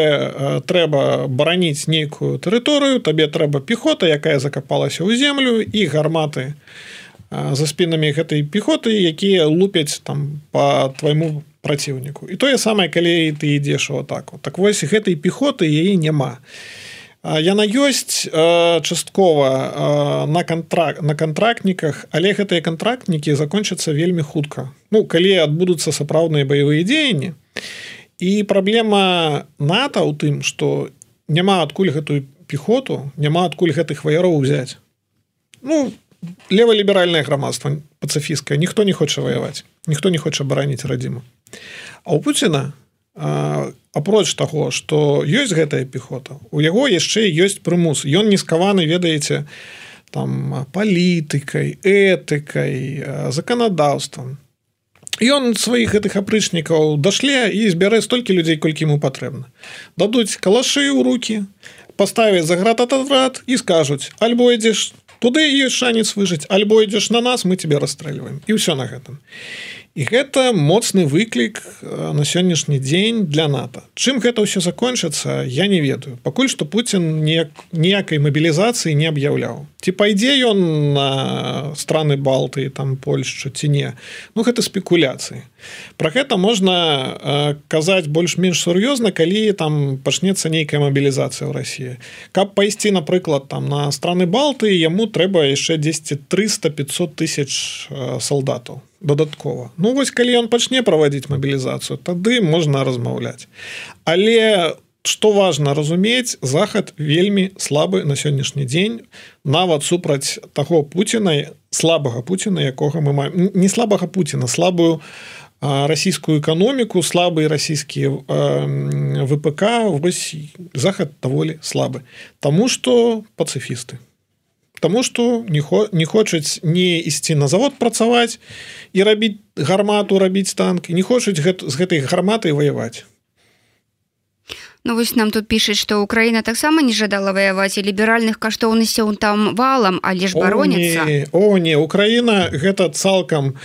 трэба бараніць нейкую тэрыторыю табе трэба пехота якая закапалася ў землю і гарматы на за спінамі гэтай пехоты якія лупяць там по твайму праціўніку. І тое самае калі ты ідзеш у атаку так вось гэтай пехоты яе няма яна ёсць часткова на контракт на контрактніках але гэтыя контрактнікі закончацца вельмі хутка. Ну калі адбудуцца сапраўдныя баявыя дзеянні. І праблема нато ў тым что няма адкуль гэтую пехоту няма адкуль гэтых ваяроў узяць. Ну леволіберальное грамадства пацыфійскае ніхто не хоча ваяваць ніхто не хоча бараніць радзіму. А у Пуціна апроч таго што ёсць гэтая пехота у яго яшчэ ёсць прымус. Ён не скаваны ведаеце там палітыкай этыкай заканадаўствам. Ён сваіх гэтых апрычнікаў дашле і збярэ столькі людзей колькі ему патрэбна. Дадуць калашы ў руки паставяць за гратататрад і скажуць альбо ідзеш туды ёсць шанец выжыць альбо ідзеш на нас мы тебе расстрэльваем і ўсё на гэтым і гэта моцны выклік на сённяшні дзень для нато. Чым гэта ўсё закончыцца я не ведаю. Пакуль што Пуін ніякай мабілізацыі не аб'яўляў ці пайдзе ён на страны балты там польшчу ці не? Ну гэта спекуляцыі. Про гэта можна казаць больш-менш сур'ёзна калі там пачнецца нейкая мабілізацыя ў Росіі каб пайсці напрыклад там на страны балты яму трэба яшчэ 10 300 500 тысяч салдатаў дадаткова. Ну вось калі ён пачне праводзіць мабілізацыю тады можна размаўляць. Але что важно разумець захад вельмі слабы на сённяшні дзень. Нават супраць таго Пуціна слабага Пуціна якога мы маем не слабага Пуціна слабую расійскую эканоміку слабыя расійскія ВПК вось захад даволі слабы. Таму что пацыфісты. Таму што не, хо, не хочуць не ісці на завод працаваць і рабіць гармату рабіць танк не хочуць гэт, з гэтай гарматай ваяваць. Ну, вось нам тут пішаць што Украіна таксама не жадала ваяваць і ліберальных каштоўнасцяў там валам але ж бароніцца О не Украіна гэта цалкам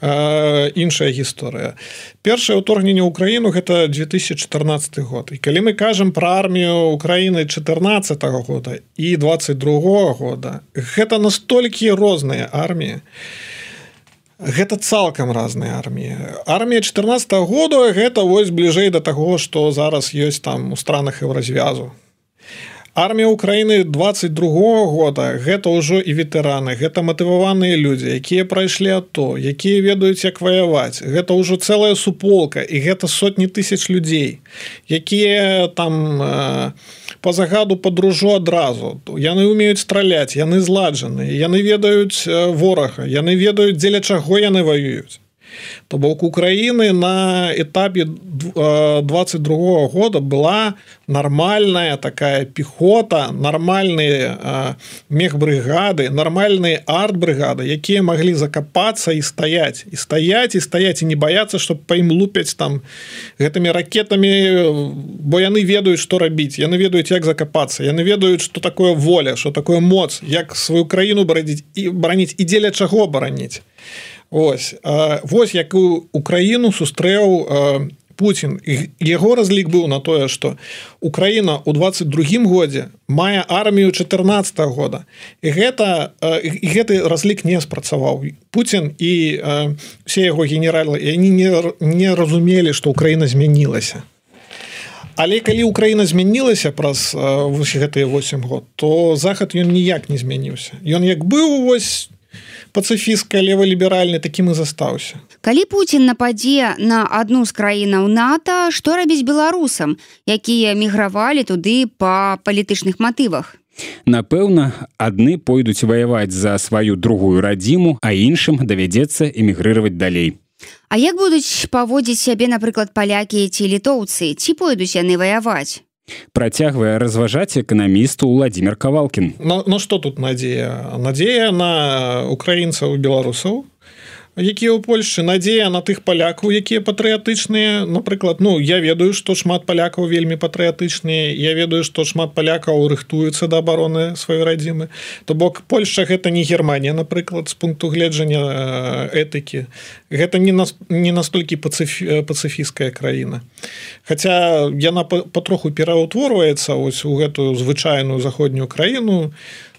э, іншая гісторыя. Першае ўторгненне ўкраіну гэта 2014 год. І калі мы кажам пра армію Украіны 14 -го года і 22 -го года гэта настолькі розныя арміі гэта цалкам разныя арміі. Армія 14 -го году гэта вось бліжэй да таго што зараз ёсць там у странах і ў развязу армія Украіны 22 -го года гэта ўжо і ветэраны гэта матываваныя людзі якія прайшлі ато якія ведаюць як ваяваць. Гэта ўжо цэлая суполка і гэта сотні тысяч людзей якія там по загаду падружу адразу. Яны умеюць страляць яны зладжаны яны ведаюць ворага яны ведаюць дзеля чаго яны воююць то бок украины на этапе 22 года была нормальная такая пехота нормальные мехбрыгады нормальные арт-брыгады якія могли закопаться и стоять и стоять и стоять и не бояться чтобы по ім лупяць там гэтымі ракетами бо яны ведаюць что рабіць яны ведаюць як закопаться яны ведаюць что такое воля что такое моц як сваю краіну барадзіць і бараніць і дзеля чаго бараніць Ось вось якую Украіну сустрэў Путін. Яго разлік быў на тое што Украіна ў 22 годзе мае армію 14 -го года. І гэта і гэты разлік не спрацаваў. Путін і все яго генералы они не, не разумелі што Украіна змянілася. Але калі Украіна змянілася праз гэтыя 8 год то захад ён ніяк не змяніўся. Ён як быў вось пацыфістка леваліберальны такім і застаўся калі Путін нападзе на одну з краінаў нато што рабіць беларусам якія мігравалі туды па палітычных матывах Напэўна, адны пойдуць ваяваць за сваю другую радзіму, а іншым давядзецца эмігрыраваць далей. А як будуць паводзіць сябе, напрыклад, палякі ці літоўцы, ці пойдуць яны ваяваць? Працягвае разважаць эканамісту Владзімир Кавалкін. Ну, ну што тут надзея? Надзея на украінцаў беларусаў, якія ў Польшы надзея на тых палякаў якія патрыятычныя. Напрыклад ну я ведаю што шмат палякаў вельмі патрыятычныя я ведаю што шмат палякаў рыхтуецца да абароны сваёй радзімы. То бок Польша гэта не Германія напрыклад з пункту гледжання этыкі. Гэта не нас не настолькі пацыфі пацыфійская краіна. Хаця яна патроху пераўтворваецца ось у гэтую звычайную заходнюю краіну.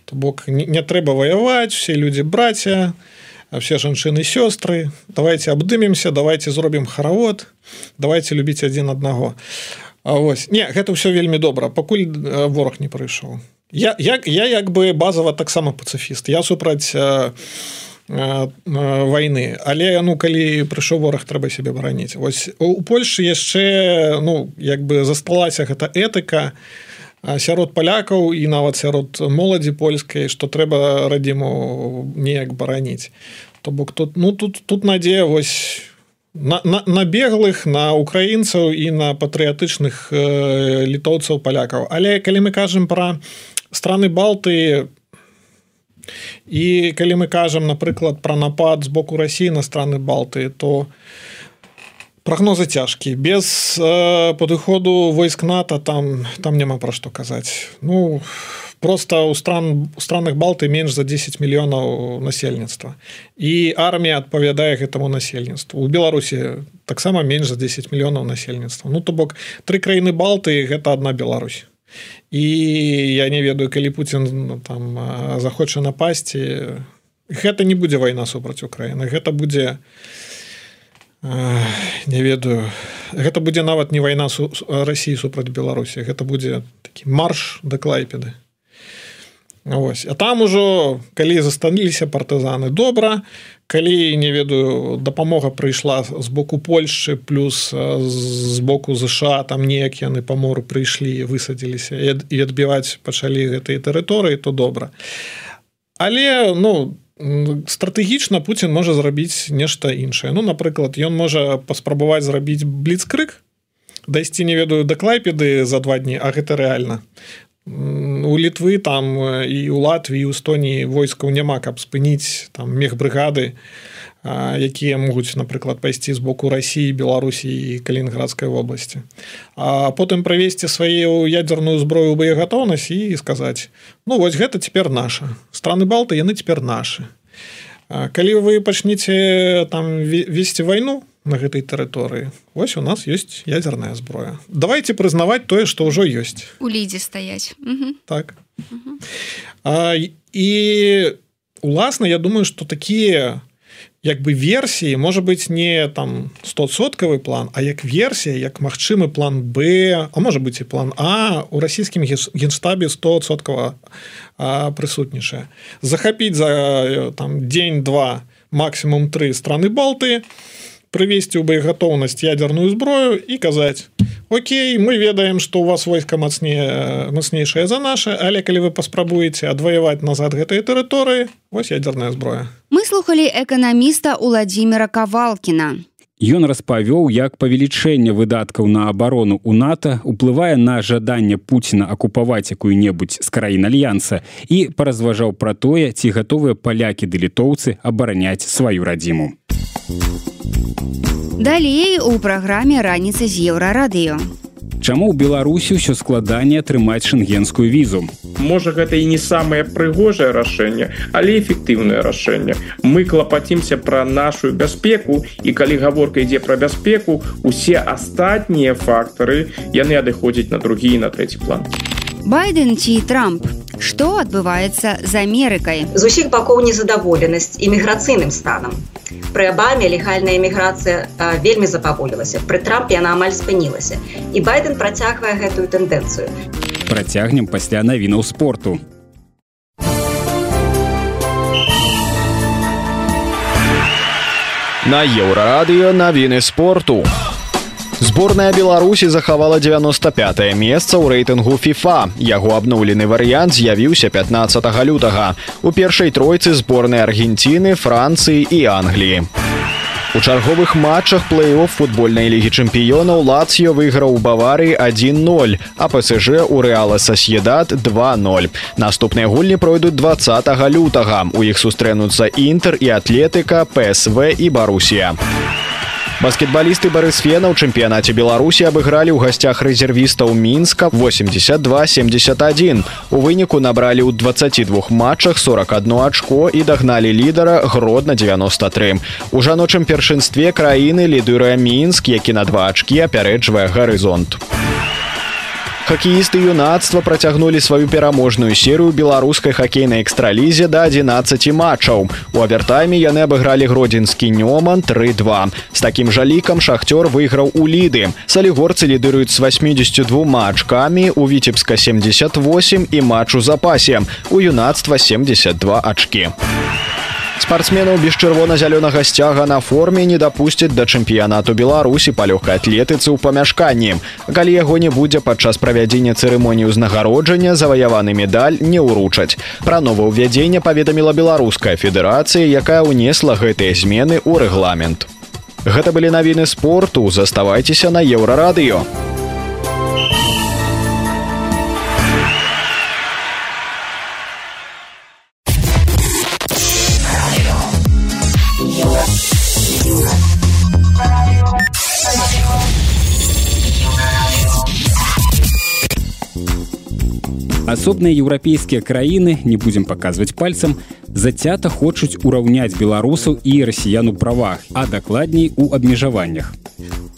То бок не, не трэба ваяваць все людзі браця то все жанчыны сёстры давайте абдымемся давайте зробім харавод давайте любіць адзін аднаго. Вось. Не гэта ўсё вельмі добра пакуль вораг не прыйшоў. Я як я як бы базава таксама пацыфіст. Я супраць войны але ну калі прыйшоў вораг трэба себе бараніць. Ось у Польшы яшчэ ну як бы засталася гэта этыка сярод палякаў і нават сярод моладзі польскай што трэба радзіму неяк бараніць. То бок тут ну тут тут надзея вось на, на, на беглых на украінцаў і на патрыятычных э, літоўцаў палякаў. Але калі мы кажам пра страны балты і калі мы кажам напрыклад пра напад з боку рассіі на страны балты то прогнозы цяжкі без э, падыходу войск нато там там няма пра што казаць ну просто у стран у странах балты менш за 10 мільёнаў насельніцтва і армія адпавядае гэтаму насельніцтву у беларусі таксама менш за 10 мільёнаў насельніцтва ну то бок тры краіны балты гэта одна Беларусь. І я не ведаю калі Путін ну, там захоча напасці гэта не будзе вайна супраць Украіны гэта будзе у не ведаю. Гэта будзе нават не вайна су Росіі супраць Беларусі. Гэта будзе такі марш да клайпеды. Ось а там ужо калі застаніліся партызаны добра. Калі не ведаю дапамога прыйшла з боку Польшчы плюс з боку ЗША там неяк яны па мору прыйшлі высадзіліся і адбіваць пачалі гэтыя тэрыторыі то добра. Але ну там стратэгічна Путін можа зрабіць нешта іншае. Ну напрыклад ён можа паспрабаваць зрабіць бліцкрык дайсці не ведаю да клайпеды за два дні а гэта рэальна. У літвы там і у Латвіі у стоніі войскаў няма каб спыніць там мех брыгады якія могуць напрыклад пайсці з боку рассіі беларусі і калінградскай вобласці. А потым правесці сваю ядзерную зброю боегатоўнасць і сказаць ну вось гэта цяпер наша. Страны балты яны цяпер нашы калі вы пачнеце там весці вайну на гэтай тэрыторыі ось у нас есть ядерная зброя. Давайте прызнаваць тое что ўжо ёсць. У лідзе стаять так. А, і уласна я думаю что такія як бы версіі можа быть не там 100соткавы план а як версія як магчымы план б а можа быть і план а у расійскім генштабе 100соткава прысутнічае. Захапіць за там дзень два максимум три страны балты прывесці ў боегатоўнасць ядерную зброю і казаць Окей мы ведаем что у вас войска мацнее мацнейшая за наше але калі вы паспрабуеце адваяваць назад гэтай тэрыторыі вось ядерная зброя мы слухали эканаміста владимира кавалкина Ён распавёў, як павелічэнне выдаткаў на абарону ў НАТО уплывае на жаданне Пуціна акупаваць якую-небудзь з краін альянса і паразважаў пра тое, ці гатовыя палякі ды літоўцы абараняць сваю радзіму. Далей у праграме раніца з еўрарадыё. Чаму ў Беларусі ўсё складанне атрымаць шэнгенскую візу? Можа гэта і не самае прыгожае рашэнне, але эфектыўнае рашэнне. Мы клапацімся пра нашу бяспеку і калі гаворка ідзе пра бяспеку, усе астатнія фактары яны адыходзяць на другі і на трэці план. Байден ці Трамп? Што адбываецца з Амерыкай з усіх бакоў незадаволенасць іміграцыйным станам. Пры абаме легальная эміграцыя вельмі запаволілася пры трампе яна амаль спынілася. І байден працягвае гэтую тэндэнцыю. Працягнем пасля навінаў спорту. На еўрарадыё навіны спорту. у Зборная Беларусі захавала 95 месца ў рэйтынгу FIFA. Яго абноўлены варыянт з'явіўся 15 лютага. У першай тройцы зборнай Аргенціны, Францыі і Англіі. У чарговых матчах плэй-офф футбольнай лігі чэмпіёнаў Лацыё выйграў у Баварыі 1-0, а ПСЖ у рэала Сасьедат 2-0. Наступныя гульні пройдуць 20 лютага. У іх сустрэнуцца інтэр і атлетыка, ПСВ і Барусія. Баскетбалісты барысфена ў чэмпіянаце беларусі абыгралі ў гасцях рэзервістаў мінска 8271 у выніку набралі ў 22 матчах 41 ачко і дагналі лідара гродна 93 у жаночым першынстве краіны лідыруе мінск які на два ачкі апярэджвае гарызонт. у хакеісты юнацтва працягнулі сваю пераможную серыю беларускай хакейнай экстралізе да 11 матчаў. У авертайме яны абыгралі гродзенскі нёман 32 з такім жа лікам шахцёр выйграў у ліды. Салігорцы лідыруюць з 82 матчкамі у віцебска 78 і матч у запасе. У юнацтва 72 ачкі спартсменаў без чырвона-зялёнага сцяга на форме не дапусцяць да чэмпіянату беларусі па лёгкай атлетыцы ў памяшканні. Калі яго не будзе падчас правядзення цырымоніі ўзнагароджання заваяваны медаль не ўручаць. Пра новаўвядзенне паведаміла беларуская федэрацыя якая ўнесла гэтыя змены ў рэгламент. Гэта былі навіны спорту. Заставайцеся на еўрарадыё асобныя еўрапейскія краіны не будзем паказваць пальцам зацята хочуць ураўняць беларусаў і расіян у правах а дакладней у абмежаваннях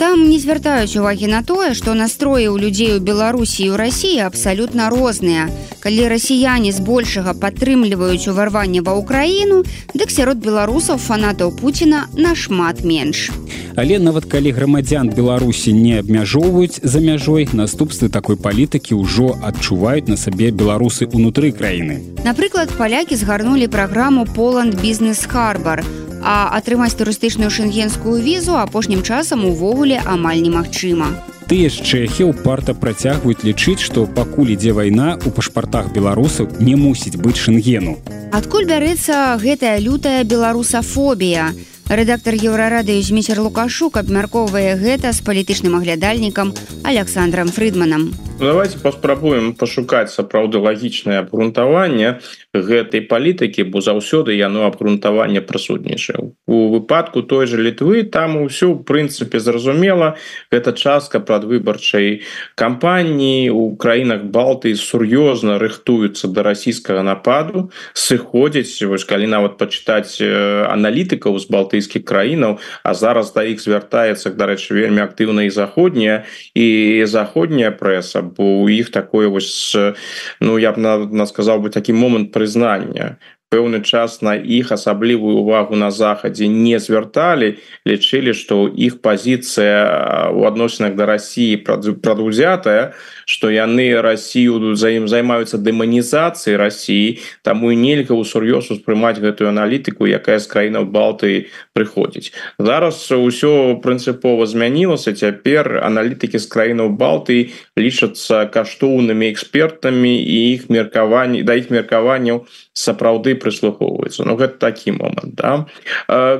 там не звяртаюць увагі на тое што настроі ў людзей у беларусі у рассіі абсалютна розныя калі расіяне збольшага падтрымліваюць уварванне ва ўкраіну дык сярод беларусаў фанатаў пуціна нашмат менш але нават калі грамадзян беларусі не абмяжоўваюць за мяжой наступствы такой палітыкі ўжо адчуваюць на сабе беларусы унутры краіны напрыклад палякі згарнулі праграму поланд бізнес харбар а атрымаць турыстычную шэнгенскую візу апошнім часам увогуле амаль немагчыма. Тыя з чэхі парта працягваюць лічыць, што пакуль ідзе вайна у пашпартах беларусаў не мусіць быць шэнгену. Адкуль бярэцца гэтая лютая беларусафобія. Рэдактар еўрарадыю зміцер Лукашук абмяркоўвае гэта з палітычным аглядальнікам Александром Фрыдманам. Ну, давайте паспрабуем пашукаць сапраўды лагічнае абгрунтаванне гэтай палітыкі бо заўсёды яно абгрунтаванне прысутнічае у выпадку той же літвы там усё у прынцыпе зразумела гэта частка прадвыбарчай кампаніі у краінах балты сур'ёзна рыхтуюцца да расійскага нападу сыходзяць вось калі нават пачытаць аналітыкаў з балтыйскіх краінаў а зараз да іх звяртаецца дарэчы вельмі актыўна і заходняя і заходняя прэса бо у іх такое вось ну я б на, на сказаў бы такі момант прызнання пэўны час на іх асаблівую увагу на захадзе не звярталі лічылі што іх пазіцыя у адносінах да Росіі прадузятая што яны Росію за ім займаюцца дэманізацыяй Росіі таму і нельга ў сур'ёз успрымаць гэтую аналітыку якая з краінаў Балтыі прыходзіць. Зараз ўсё прынцыпова змянілася цяпер аналітыкі з краінаў Балтыі лічацца каштоўнымі экспертамі і іх меркаванні да іх меркаванняў сапраўды прыслухоўваюцца Ну гэта такі момант да.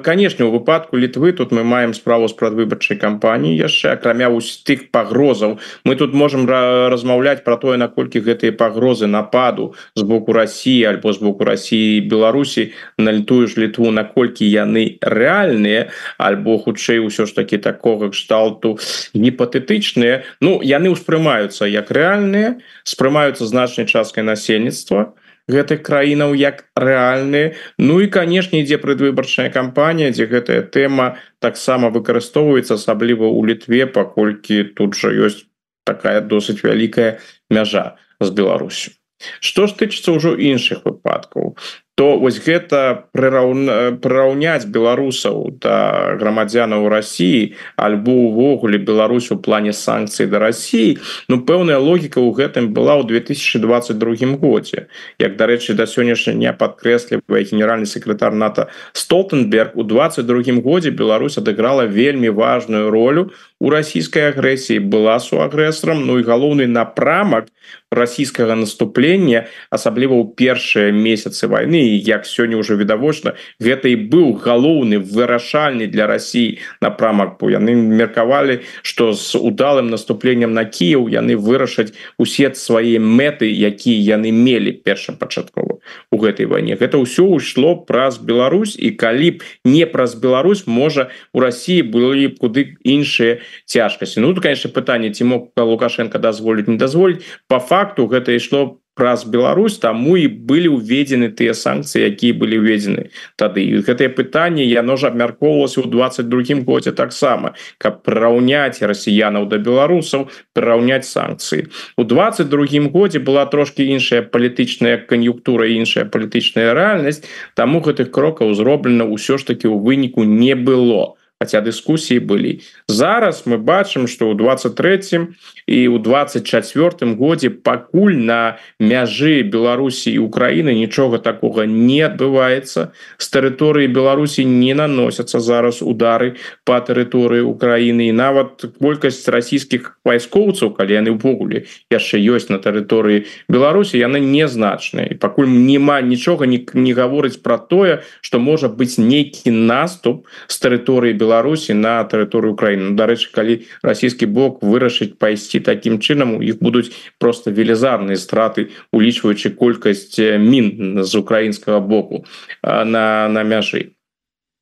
Канешне у выпадку літвы тут мы маем справу з прадвыбарчай кампаніі яшчэ акрамя тых пагрозаў. Мы тут можем размаўляць про тое наколькі гэтыя пагрозы нападу з боку Росіі альбо з боку Росіі Беларусі на літую ж літву наколькі яны рэальныя альбо хутчэй усё ж таки такога кшталту гіпатэтычныя. Ну яны ўспрымаюцца як рэальныя спрымаюцца значнай часткай насельніцтва гэтых краінаў як рэальныя Ну і канешне ідзе предвыбарчная кампанія дзе гэтая тэма таксама выкарыстоўваецца асабліва ў літве паколькі тут жа ёсць такая досыць вялікая мяжа з Беларусю. Што ж тычыцца ўжо іншых выпадкаў то вось гэта прыраўна прыраўняць беларусаў да грамадзянаў Росіі альбо увогуле Беларусь у плане санкцый да Росіі Ну пэўная логіка ў гэтым была ў 2022 годзе. Як дарэчы да сённяшня дня падкрэслівае генеральны секретар НАТО столтенберг у 22 годзе Беларусь адыграла вельмі важную ролю у расійскай агрэсіі была суагрэсарам Ну і галоўны напрамак расійскага наступлення асабліва ў першыя месяцы войны як сёння уже відавочна гэта і быў галоўны вырашальны для Росіі напрамак бо яны меркавалі что з удалым наступленнем на Кіев яны вырашаць усе свае мэты якія яны мелі першапачаткова у гэтай вайне. Гэта ўсё ўйшло праз Беларусь і калі б не праз Беларусь можа у Росіі былі б куды іншыя цяжкасці. Ну конечно пытанне ці мог лукашенко дазволіць не дазволіць. По факту гэта ішло праз Беларусь таму і былі ўведзены тыя санкцыі якія былі ўведзены тады гэтае пытанне яно ж абмяркоўвалася ў 22 годзе таксама каб прыраўняць расіянаў да беларусаў прыраўняць санкцыі у 22 годзе была трошки іншая палітычная кан'юнктура іншая палітычная рэальнасць таму гэтых крокаў зроблена ўсё ж таки ў выніку не было хотя дыскусіі былі зараз мы бачым что ў 23 і у 24 годзе пакуль на мяжы Беларусі і Украіны нічога такого не адбываецца з тэрыторыі Беларусі не наносяцца зараз удары по тэрыторыі Украіны і нават колькасць расійскіх вайскоўцаў калі яны ўвогуле яшчэ ёсць на тэрыторыі Беларусі яны незначныя і пакуль няма нічога не, не гаворыць про тое что можа быць нейкі наступ з тэрыторыі Беларусі Беларусі на тэрыторыю Украіны. Ну, дарэчы калі расійскі бок вырашыць пайсці такім чынам у іх будуць просто велізарныя страты улічваючы колькасць мін з украінскага боку на на мяжы.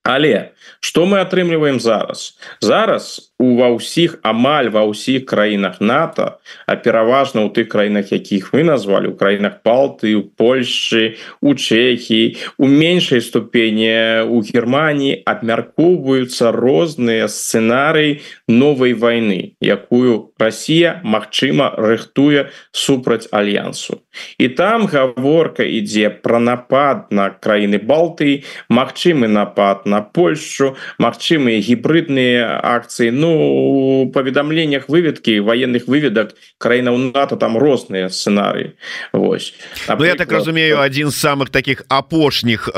Але что мы атрымліваем зараз? Зараз ва ўсіх амаль ва ўсіх краінах НАТО а пераважна ў тых краінах якіх вы назвалі у краінах палты у Польшчы у Чехіі у меншай ступені у Геррманіі абмяркоўваюцца розныя сцэнарыі новой войны якую Росія Мачыма рыхтуе супраць альянсу. І там гаворка ідзе про напад на краіны Балтыі Мачымы напад на Польшу магчымыя гібридныя акцыі. Ну у паведамленнях выведкі военных выведак краінаў НАТО там розныя сцэнарыі. Вось. Ну, я так разумею один з самых таких апошніх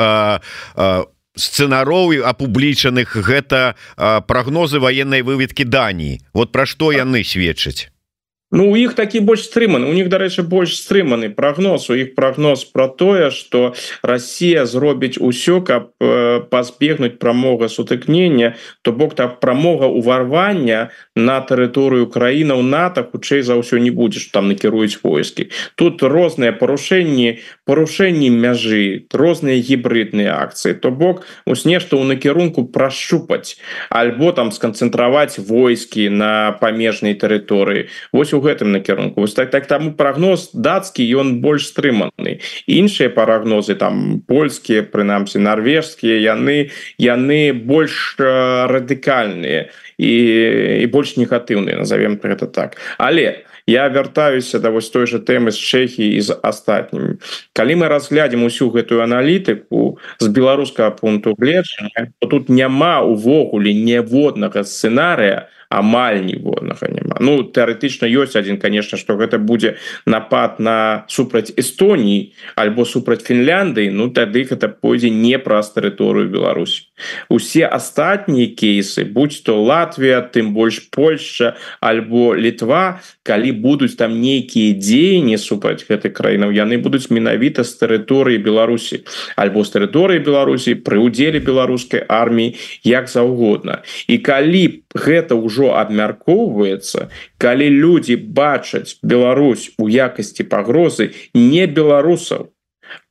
сцэнароў апублічаных гэта прогнозы военной выведкі Даніі. Вот пра што яны сведчаць Ну у іх такі больш стрыманы. У них дарэчы больш стрыманы прогноз. У іх прогноз про тое что Россия зробіць усё каб э, пазбегнуць прамога сутыкнення то бок так прамога уварвання на тэрыторыю краінаў НАТО хутчэй за ўсё не будзеш там накіруюць войскі. Тут розныя парушэнні парушэнні мяжы розныя гібридныя акцыі то бок ус нешта ў накірунку прашчупаць альбо там сканцэнтраваць войскі на памежнай тэрыторыі. Вось у гэтым накірунку. Вось так так таму прогноз дацкі ён больш стрыманы. Іншыя парагнозы там польскія прынамсі нарвежскія яны яны больш радыкальныя і і больш негатыўныя назовем гэта так. Але я вяртаюся да вось той же тэмы з чэхі і з астатнімі. Калі мы разглядзім усю гэтую аналітыку з беларускага пункту гледжання тут няма увогуле ніводнага сцэнарыя амаль ніводнага няма ну тэарэтычна ёсць один конечно что гэта будзе напад на супраць Эстоніі альбо супраць Фінляндыі ну тады гэта пойдзе не праз тэрыторыю Беларусі усе астатнія кейсы будь то Латвія тым больш Польша альбо літва калі будуць там нейкія дзеянні супраць гэтай краінаў яны будуць менавіта з тэрыторыі Беларусі альбо з тэрыторыі Беларусі пры удзеле беларускай арміі як заўгодна і калі гэта ўжо ўжо абмяркоўваецца калі людзі бачаць Беларусь у якасці пагрозы не беларусаў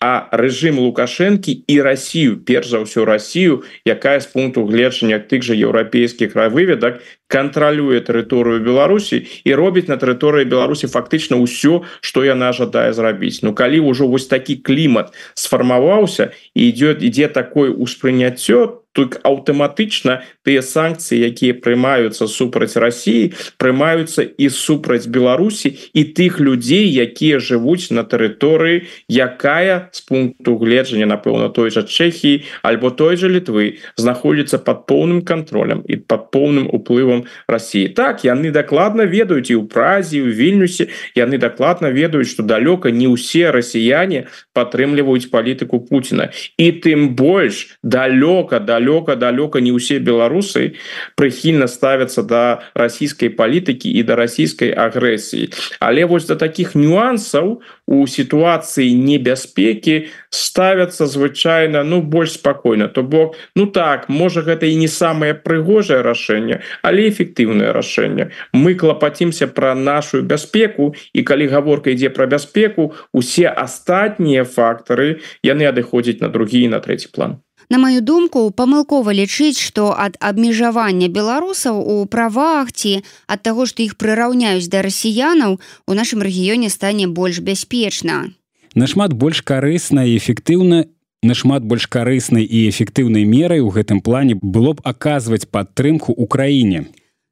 а рэжым лукашэнкі і Расію перш за ўсё Расію якая з пункту гледжання тых жа еўрапейскіх выведак кантралюе тэрыторыю Беларусі і робіць на тэрыторыі Беларусі фактычна ўсё што яна жадае зрабіць. Ну калі ўжо вось такі клімат сфармаваўся і идет ідзе такое ўспрыняццё то тут аўтаматычна тыя санкцыі якія прымаюцца супраць Росіі прымаюцца і супраць Беларусі і тых людзей якія жывуць на тэрыторыі якая з пункту гледжання напэўна той жа Чэхіі альбо той же літвы знаходзіцца под поўным контролем і под поўным уплывам Росіі. Так яны дакладна ведаюць і ў празе у вільнюсе. Яны дакладна ведаюць что далёка не ўсе расіяне падтрымліваюць палітыку Путина і тым больш далёка да далёка далёка не ўсе беларусы прыхільна ставяцца да расійскай палітыкі і да расійскай агрэсіі. Але вось да таких нюансаў у сітуацыі небяспекі ставяцца звычайна ну больш спакойна. То бок ну так можа гэта і не самае прыгожае рашэнне але эфектыўнае рашэнне. Мы клапацімся пра нашу бяспеку і калі гаворка ідзе пра бяспеку усе астатнія фактары яны адыходзяць на другі і на трэці план На маю думку памылкова лічыць што ад абмежавання беларусаў у правах ці ад таго што іх прыраўняюць да расіянаў у нашым рэгіёне стане больш бяспечна нашмат больш карысна і эфектыўна нашмат больш карыснай і эфектыўнай мерай у гэтым плане было б аказваць падтрымку ў краіне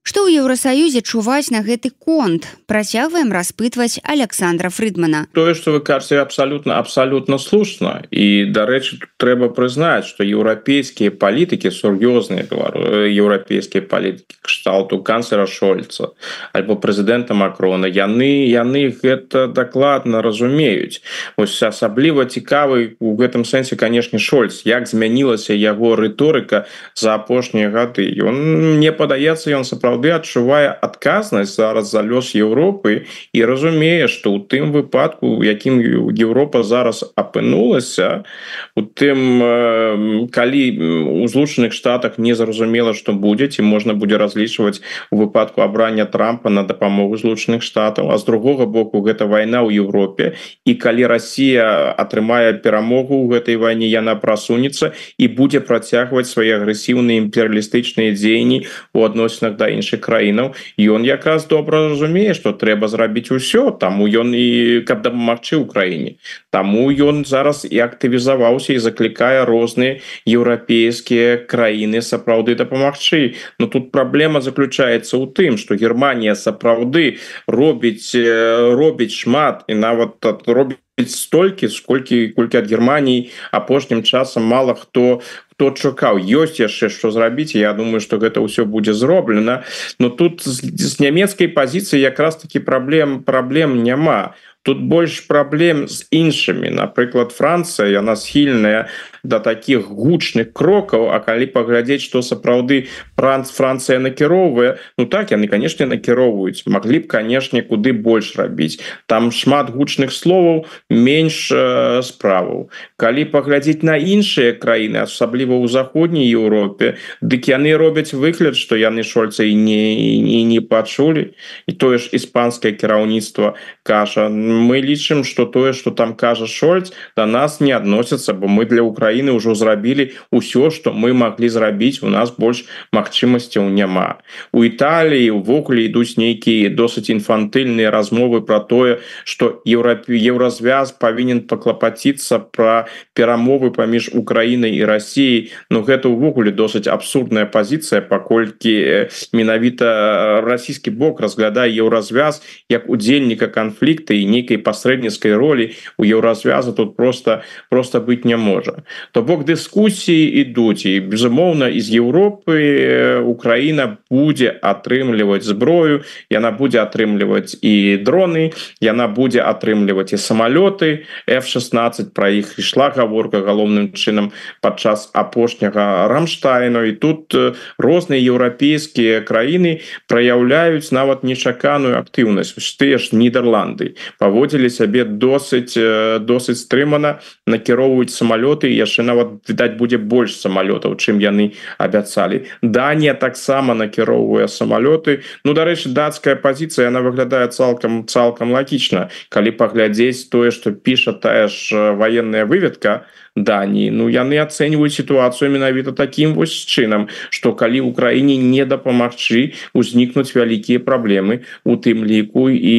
Што ў Еўросаюзе чуваць на гэты конт? Працягваем распытваць Александра Фрыдмана. Тое что вы кажце абсалютна абсалютна слушна. І дарэчы трэба прызнаць што еўрапейскія палітыкі сур'ёзныя еўрапейскія палітыкі кшталту канцлера шольца альбо прэзідэнта макрона яны яны гэта дакладна разумеюць. Ось асабліва цікавы у гэтым сэнсе канешне шольц як змянілася яго рыторыка за апошнія гады. Ён мне падаецца ён сапраўды сапраўды адчувае адказнасць зараз за лёс Еўропы і разумее што ў тым выпадку якім Еўропа зараз апынулася у тым калі у злучаных штатах незразумела што будзе ці можна будзе разлічваць у выпадку абрання трампа на дапамогу злучаных штатаў. А з другога боку гэта вайна ў Еўропе. І калі Росія атрымае перамогу ў гэтай вайне яна прасунецца і будзе працягваць свае агрэсіўныя імперыялістычныя дзеянні у адносінах да іншых краінаў ён якраз добра разумее что трэба зрабіць усё. Таму ён і каб дапамагчы ў краіне Таму ён зараз і актывізаваўся і заклікае розныя еўрапейскія краіны сапраўды дапамагчы. Но тут праблема заключаецца ў тым что Германія сапраўды робіць робіць шмат і нават робіць столькі сколькі колькі ад Геррманіі апошнім часам мало хто хто чакаў ёсць яшчэ што зрабіць Я думаю что гэта ўсё будзе зроблена. Но тут з, з нямецкай пазіцыі якраз таки праблем праблем няма. Тут больш праблем з іншымі. Напрыклад Францыя яна схільная до таких гучных крокаў А калі паглядзець что сапраўды франц Францыя накіроўвае Ну так яны конечно накіроўваюць. Маглі б канешне куды больш рабіць. Там шмат гучных словаў менш э, справаў. Калі паглядзець на іншыя краіны асабліва ў заходняй Еўропе дык яны робяць выгляд что яны шольца і не не, не пачулі. І тое ж іспанскае кіраўніцтва кажа мы лічым что тое что там кажа шольц до нас не адносятся бо мы для Украины краіны ўжо зрабілі ўсё што мы маглі зрабіць у нас больш магчымасцяў няма у італіі увогуле ідуць нейкія досыць інфантыльныя размовы про тое что еўрапе еўразвяз павінен паклапаціцца про перамовы паміж украінай і Росіяй Ну гэта ўвогуле досыць абсурдная пазіцыя паколькі менавіта расійскі бок разглядае еўразвяз як удзельніка канфлікта і нейкай пасрэдніцкай ролі у еўразвяза тут просто просто быть не можа то бок дыскусіі ідуць. І безумоўна из Европы Украина будзе атрымліваць зброю яна будзе атрымліваць і дроны яна будзе атрымліваць і самалёты. F16 про іх ішла гаворка галоўным чынам падчас апошняга рамштайну. І тут розныя еўрапейскія краіны праяўляюць нават нечаканую актыўнасць. Тыя ж нідерланды паводзілі сябе досыць досыць стрымана накіроўваюць самалёты яшчэ нават відаць будзе больш самалётаў чым яны абяцалі Данія таксама накіроўвае самалёты Ну дарэчы дацкая пазіцыя она выглядае цалкам цалкам лагічна калі паглядзець тое што піша тая ж военная выведка то Даніі Ну яны ацэньваюць сітуацыю менавіта таким вось чынам что калі Украіне не дапамагчы узнікнуць вялікія праблемы у тым ліку і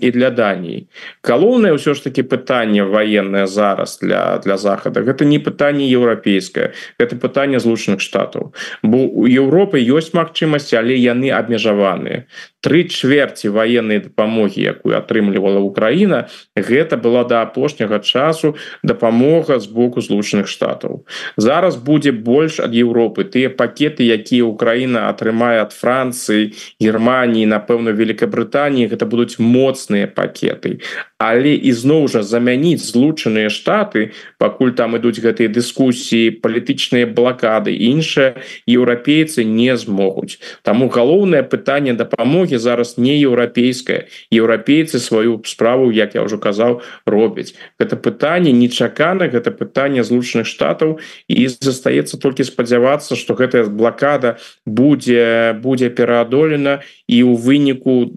і для Даніі. Галоўнае ўсё ж таки пытанне военное зараз для для захада гэта не пытанне еўрапейскае это пытанне злучаных штатаў. Бо у Еўропы ёсць магчымасці але яны абмежаваныя тры чверці военной дапамогі якую атрымлівала Украіна гэта была до апошняга часу дапамога з боку злучаных штатаў. Зараз будзе больш ад Европы тыя пакеты якія Украіна атрымае ад Францыі Германії напэўна Великабрытаніі гэта будуць моцныя пакеты. Але ізноў жа замяніць злучаныя штаты пакуль там ідуць гэтыя дыскусіі палітычныя блакады іншыя еўрапейцы не змогуць. Таму галоўнае пытанне дапамогі экономікі зараз не еўрапейская еўрапейцы сваю справу як я ўжо казаў робяць. Гэта пытанне нечакана гэта пытанне злучаных штатаў. І застаецца толькі спадзявацца что гэтая блокада будзе будзе пераадолена і у выніку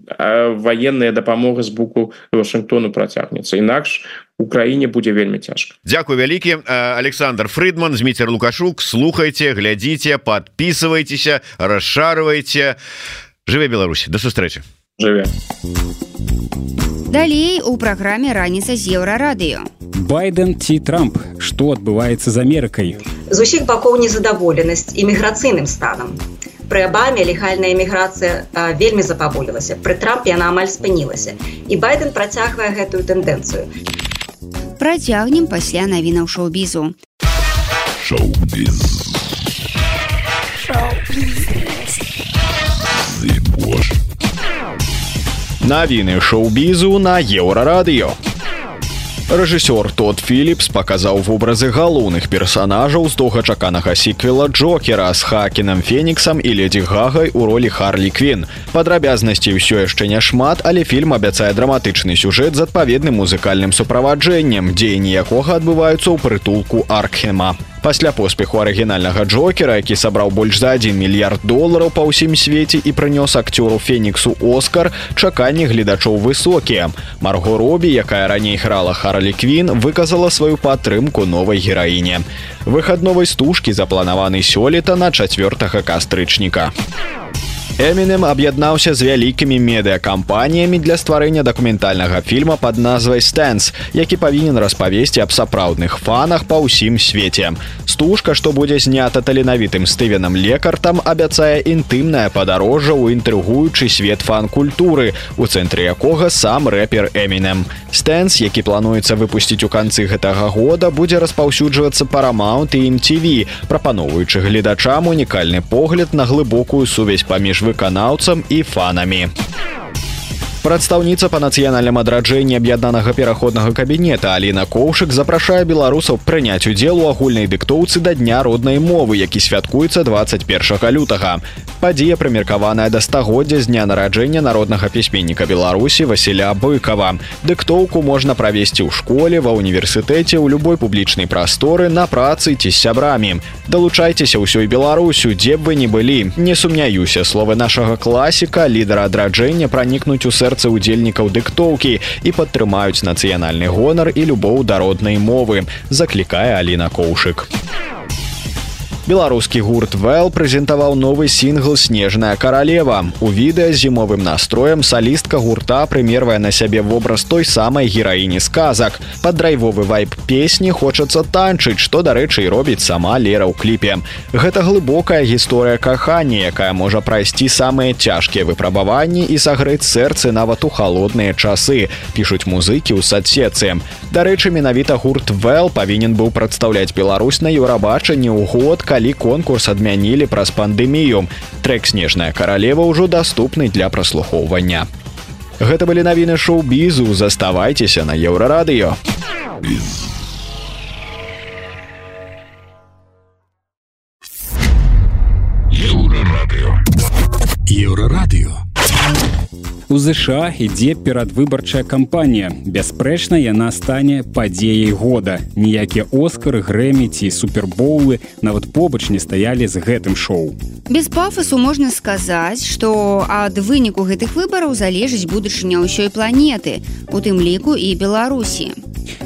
военная дапамога з боку Вашынгтону працягнецца. Інакш у краіне будзе вельмі цяжка. Дякую вялікі Александр Фрыдман зміцер лукашук. Слухайте глядзіце подписывайтеся расшарвайте а жыве Беларусь. До сустрэчы жыве далей у праграме раніца з еўрарадыё байден ці трамп? Что адбываецца з амерыкай? З усіх бакоў незадаволенасць іміграцыйным станам. Пры абаме легальная эміграцыя вельмі запаволілася пры трамп яна амаль спынілася. І байден працягвае гэтую тэндэнцыю. Працягнем пасля навінаў шоу-бізу. Шоу-біз Навіны шоу-бізу на еўрарадыё. Рэжысёр тот Філіпс паказаў вобразы галоўных персанажаў з доўгачаканага сіквела Джокера з хакенам феніксам і ледзі гагай у ролі Харлі Квін. Падрабязнасці ўсё яшчэ няшмат, але фільм абяцае драматычны сюжэт з адпаведным музыкальным суправаджэннем, дзеянні якога адбываюцца ў прытулку Аркхема пасля поспеху арыгінальнага джокера які сабраў больш за 1 мільярд долараў па ўсім свеце і прынёс акцёру феніксу оскар чаканні гледачоў высокія марго робі якая раней грала харалі квін выказала сваю падтрымку новай гераіне выхадновай стужкі запланаваны сёлета на 4 кастрычніка Эмінем аб'яднаўся з вялікімі медыакампаніямі для стварэння дакументальнага фільма под назвай стэнс, які павінен распавесці аб сапраўдных фанах па ўсім свеце. Стужка, што будзе знята таленавітым стывенам лекартам, абяцае інтымнае падарожжа ў інтрыгуючы свет фан-культуры, у цэнтры якога сам рэпер Эмінем. Стэнс, які плануецца выпусціць у канцы гэтага года, будзе распаўсюджвацца парамаунт і MTV, прапаноўваючы гледачам унікальны погляд на глыбокую сувязь паміж выканаўцам і фанамі прадстаўніца па нацыянальным адраджэнні аб'яднанага пераходнага кабінета Аліна коўшык запрашае беларусаў прыняць удзел у агульнай дыктоўцы да дня роднай мовы які святкуецца 21 лютага. Падзея прымеркаваная да стагоддзя з дня нараджэння народнага пісьменніка беларусі Васіля быкова дыктоўку можна правесці ў школе ва універсітэце ў любой публічнай прасторы на працы ці з сябрамі. Далучайцеся ўсёй беларусю дзе б вы не былі. Не сумняюся словы нашага класіка лідара адраджэння пранікнуць у сэр сэрцы ўдзельнікаў дыктоўкі і падтрымаюць нацыянальны гонар і любоў да роднай мовы заклікае Аліна коўшык беларускі гурт well прэзентаваў новы сінгл снежная каралева у відэа зімовым настроем салістка гурта прымервае на сябе вобраз той самай гераіні сказак. Под драйвовы вайп песні хочацца танчыць што дарэчы і робіць сама лера ў кліпе. Гэта глыбокая гісторыя кахання якая можа прайсці самыя цяжкія выпрабаванні і сагрэць сэрцы нават у халодныя часы пішуць музыкі ў садсецы. Дарэчы менавіта гурт well павінен быў прадстаўляць Беларусь на еўрабачанне ў год калі калі конкурс адмянілі праз пандэмію. Трэк снежная каралева ўжо даступны для праслухоўвання. Гэта былі навіны шоу-бізу, заставайцеся на еўрарадыё. Еўрарадыё. Еўрарадыё. У ЗША ідзе перадвыбарчая кампанія. Бясспрэчна яна стане падзеяй года. Ніякія оскары, грэміці, супербоулы нават побач не стаялі з гэтым шоу. Без пафасу можна сказаць, што ад выніку гэтых выбараў залежыць будучыня ўсёй планеты, у тым ліку і Беларусі.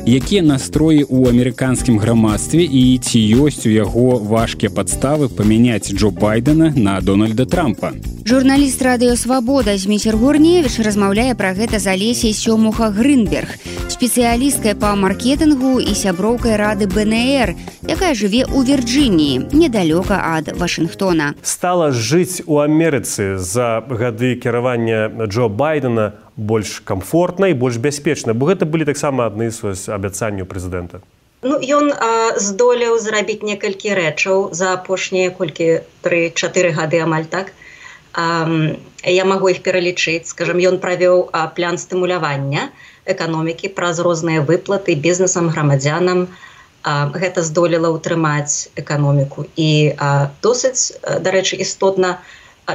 Якія настроі ў амерыканскім грамадстве і ці ёсць у яго важкія падставы памяняць Джо байдена на Дональда Трампа. Журналіст радыёвабода Зміцер Гурневіч размаўляе пра гэта за лесей сёмуха Грынберг, спецыялісткай па маркетынгу і сяброўкай рады БНР, якая жыве ў Вірджыніі, недалёка ад Вашынгтона. Стала жыць у Амерыцы за гады кіравання Джо байдена больш камфортна і больш бяспечна, бо гэта былі таксама адны з абяцанняў прэзідэнта. Ну, ён здолеў зрабіць некалькі рэчаў за апошнія колькі тры-чатыры гады амаль так я магу іх пералічыць скажем ён правёў план стымулявання эканомікі праз розныя выплаты бізнесам грамадзянам гэта здолела ўтрымаць эканоміку і досыць дарэчы істотна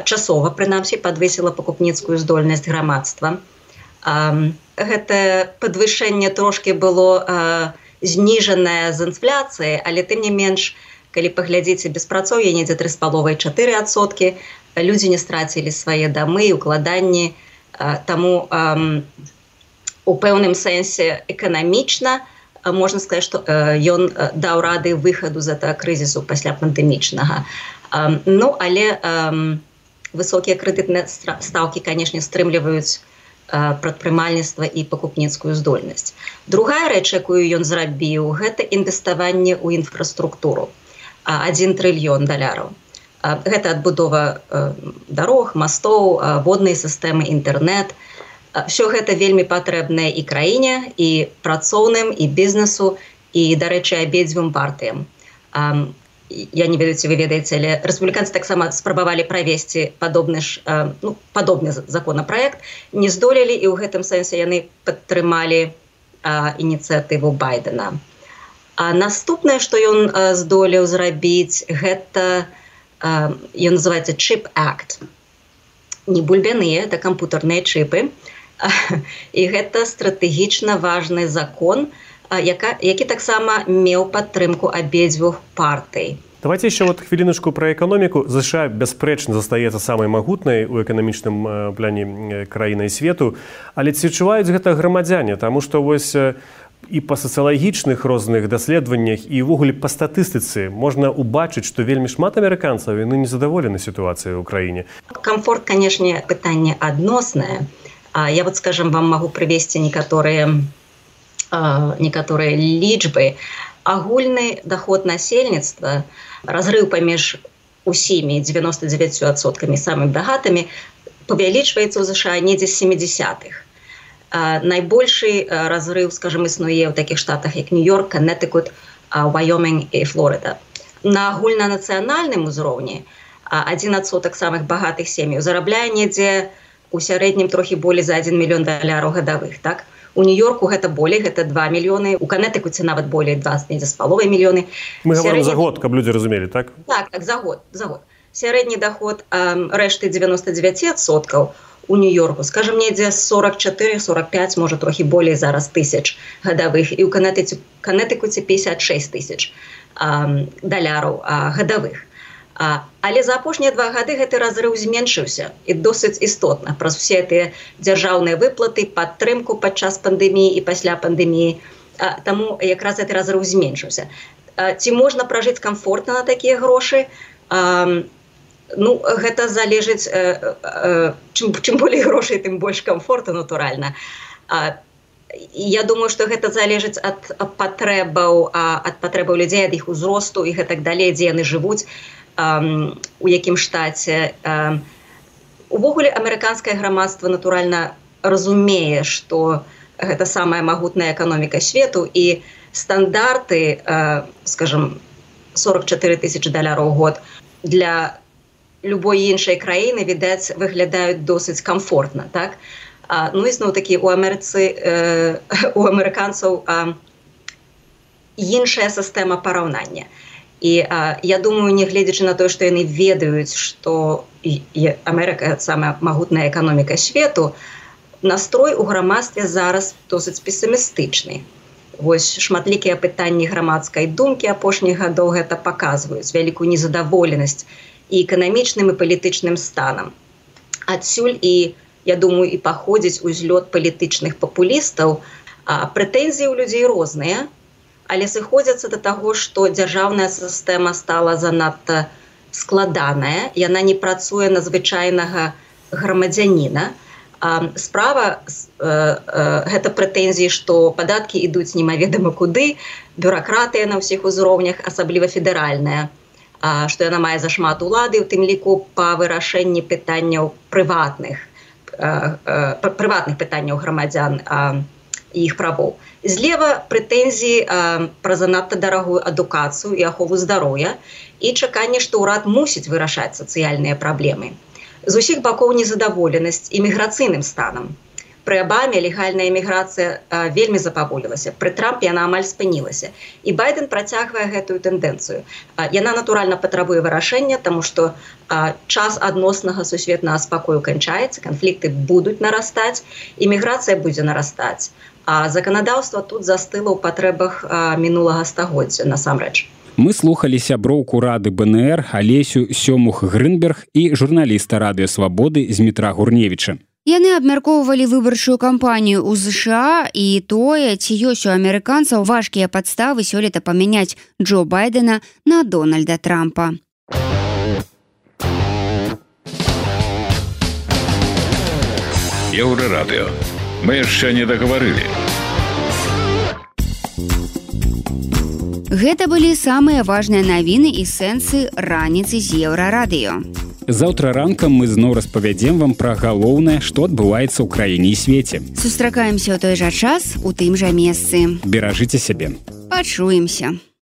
часова прынамсі подвысіла пакупніцкую здольнасць грамадства гэта падвышэнне трошки было зніжанае з інфляцыі але тым не менш калі паглядзіце беспрацоўе недзе тры з паловай чатыры адсоткі людзі не страцілі свае дамы укладанні таму у пэўным сэнсе эканамічна можна сказаць што ён даў рады выхаду з этого крызісу пасля пандэмічнага. Ну але высокія крэдытныя стаўкі канешне стрымліваюць прадпрымальніцтва і пакупніцкую здольнасць. Другая рэч якую ён зрабіў гэта інвеставанне ў інфраструктуру. 1 трыльён даляраў гэта адбудова дарог мастоў воднай сістэмы інтэрнет все гэта вельмі патрэбнае і краіне і працоўным і бізнесу і дарэчы абедзвюм партыям. Я не ведаеце вы ведаеце але рэспубліканцы таксама спрабавалі правесці падобны ж ну, падобны законапраект. Не здолелі і ў гэтым сэнсе яны падтрымалі ініцыятыву байдена а наступнае што ён здолеў зрабіць гэта у ён называется чип акт не бульбяныя это кампутарныя чыпы і гэта стратэгічна важны закон яка які таксама меў падтрымку абедзвюх партый. Давайте еще вот хвіліночку про эканоміку. ЗША бясспрэчна застаецца самай магутнай у эканамічным пляне краінай свету. Але ці адчуваюць гэта грамадзяне? Тому что вось і па сацыялагічных розных даследаваннях і ўвогуле па статыстыцы можна убачыць што вельмі шмат амерыканцаў яны незадаволены сітуацыяй ў краіне. Комфорт канешне пытанне адноснае. Я вот скажем вам магу прывесці некаторыя некаторыя лічбы. Агульны доход насельніцтва разрыв паміж усімі 99соткамі самымі багатымі павялічваецца ў ЗША недзе 70-х найбольшы разрыв скажем існуе ў такіх штатах як нью-йорк канетыкут вайомінг і флорида. На агульнанацыянальным узроўні адзінсотак самых багатых сем'яў зарабляе недзе у сярэднім трохі болей за 1 мільён даляраў гадавых так? У нью-йорку гэта болей гэта 2 мільёны у канетыкуце нават болей 20 недзе з паловай мільёны мы сярэдні... за год каб людзі разумелі так? Так, так за год за год. Сярэдні доход рэшты 99 соткаў у у нью-йорку. Скажем недзе 44 45 можа трохі болей зараз тысяч гадавых і у канетыце канетыкуце 56 тысяч даляраў гадавых А, але за апошнія два гады гэты разрыў зменшыўся. І досыць істотна. Праз усе тыя дзяржаўныя выплаты падтрымку падчас пандэміі і пасля пандэміі таму якраз гэты разрыў зменшыўся. Ці можна пражыць комфортна на такія грошы? А, ну гэта залежыць э, э, чым, чым болей грошай тым больш комфорта натуральна. А, я думаю что гэта залежыць ад патрэбаў ад патрэбаў людзей ад іх узросту і гэтак далей дзе яны жывуць у якім штаце. Увогуле амерыканскае грамадства натуральна разумее что гэта самая магутная эканоміка свету і стандарты скажем 44 тысячи даляраў год для любой іншай краіны відаць выглядаюць досыць комфортна так а А, ну ізноў такі у Амерыцы э, у амерыканцаў іншая сістэма параўнання. І а, я думаю, нягледзячы на тое, што яны ведаюць, што Амерыка самая магутная эканоміка свету, настрой у грамадстве зараз досыць песімістычны. Вось шматлікія пытанні грамадскай думкі апошніх гадоў гэта паказваюць вялікую незадаволенасць і эканамічным і палітычным станам. Адсюль і я думаю і паходзіць узлёт палітычных папулістаў прэтэнзіі ў людзей розныя але сыходзяцца да таго што дзяржаўная сістэма стала занадта складаная яна не працуе на звычайнага грамадзяніна. Справа э, э, гэта прэтэнзіі што падаткі ідуць немаведама куды. Бюракратыя на ўсіх узроўнях асабліва федэральная што яна мае зашмат улады у тым ліку па вырашэнні пытанняў прыватных прыватных пытанняў грамадзян іх правоў. Злева прэтэнзіі пра занадта дарагую адукацыю і ахову здароўя і чаканне, што ўрад мусіць вырашаць сацыяльныя праблемы. З усіх бакоў незадаволенасць іміграцыйным станам пры абаме легальная эміграцыя вельмі запаволілася пры трампе яна амаль спынілася. І байден працягвае гэтую тэндэнцыю. Яна натуральна патрабуе вырашэння тому что час адноснага сусветнага спакою канчаецца канфлікты будуць нарастаць іміграцыя будзе нарастаць. А заканадаўства тут застыла ў патрэбах мінулага стагоддзя насамрэч. Мы слухали сяброўку рады БНР алесю сёмух грынберг і журналіста радыё свабоды з метра гурневіча Яны абмяркоўвалі выбарчую кампанію ў ЗША і тое, ці ёсць у амерыканцаў важкія падставы сёлета памяняць Джо Байдена на Дональда Трампа. Еўрарадыё. Мы яшчэ не дагаварылі. Гэта былі самыя важныя навіны і сэнсы раніцы з еўрарадыё заўтра ранкам мы зноў распавядзем вам пра галоўнае што адбываецца ў краіне і свеце. Сустракаемся ў той жа час у тым жа месцы. Беражыце сябе. Пачуемся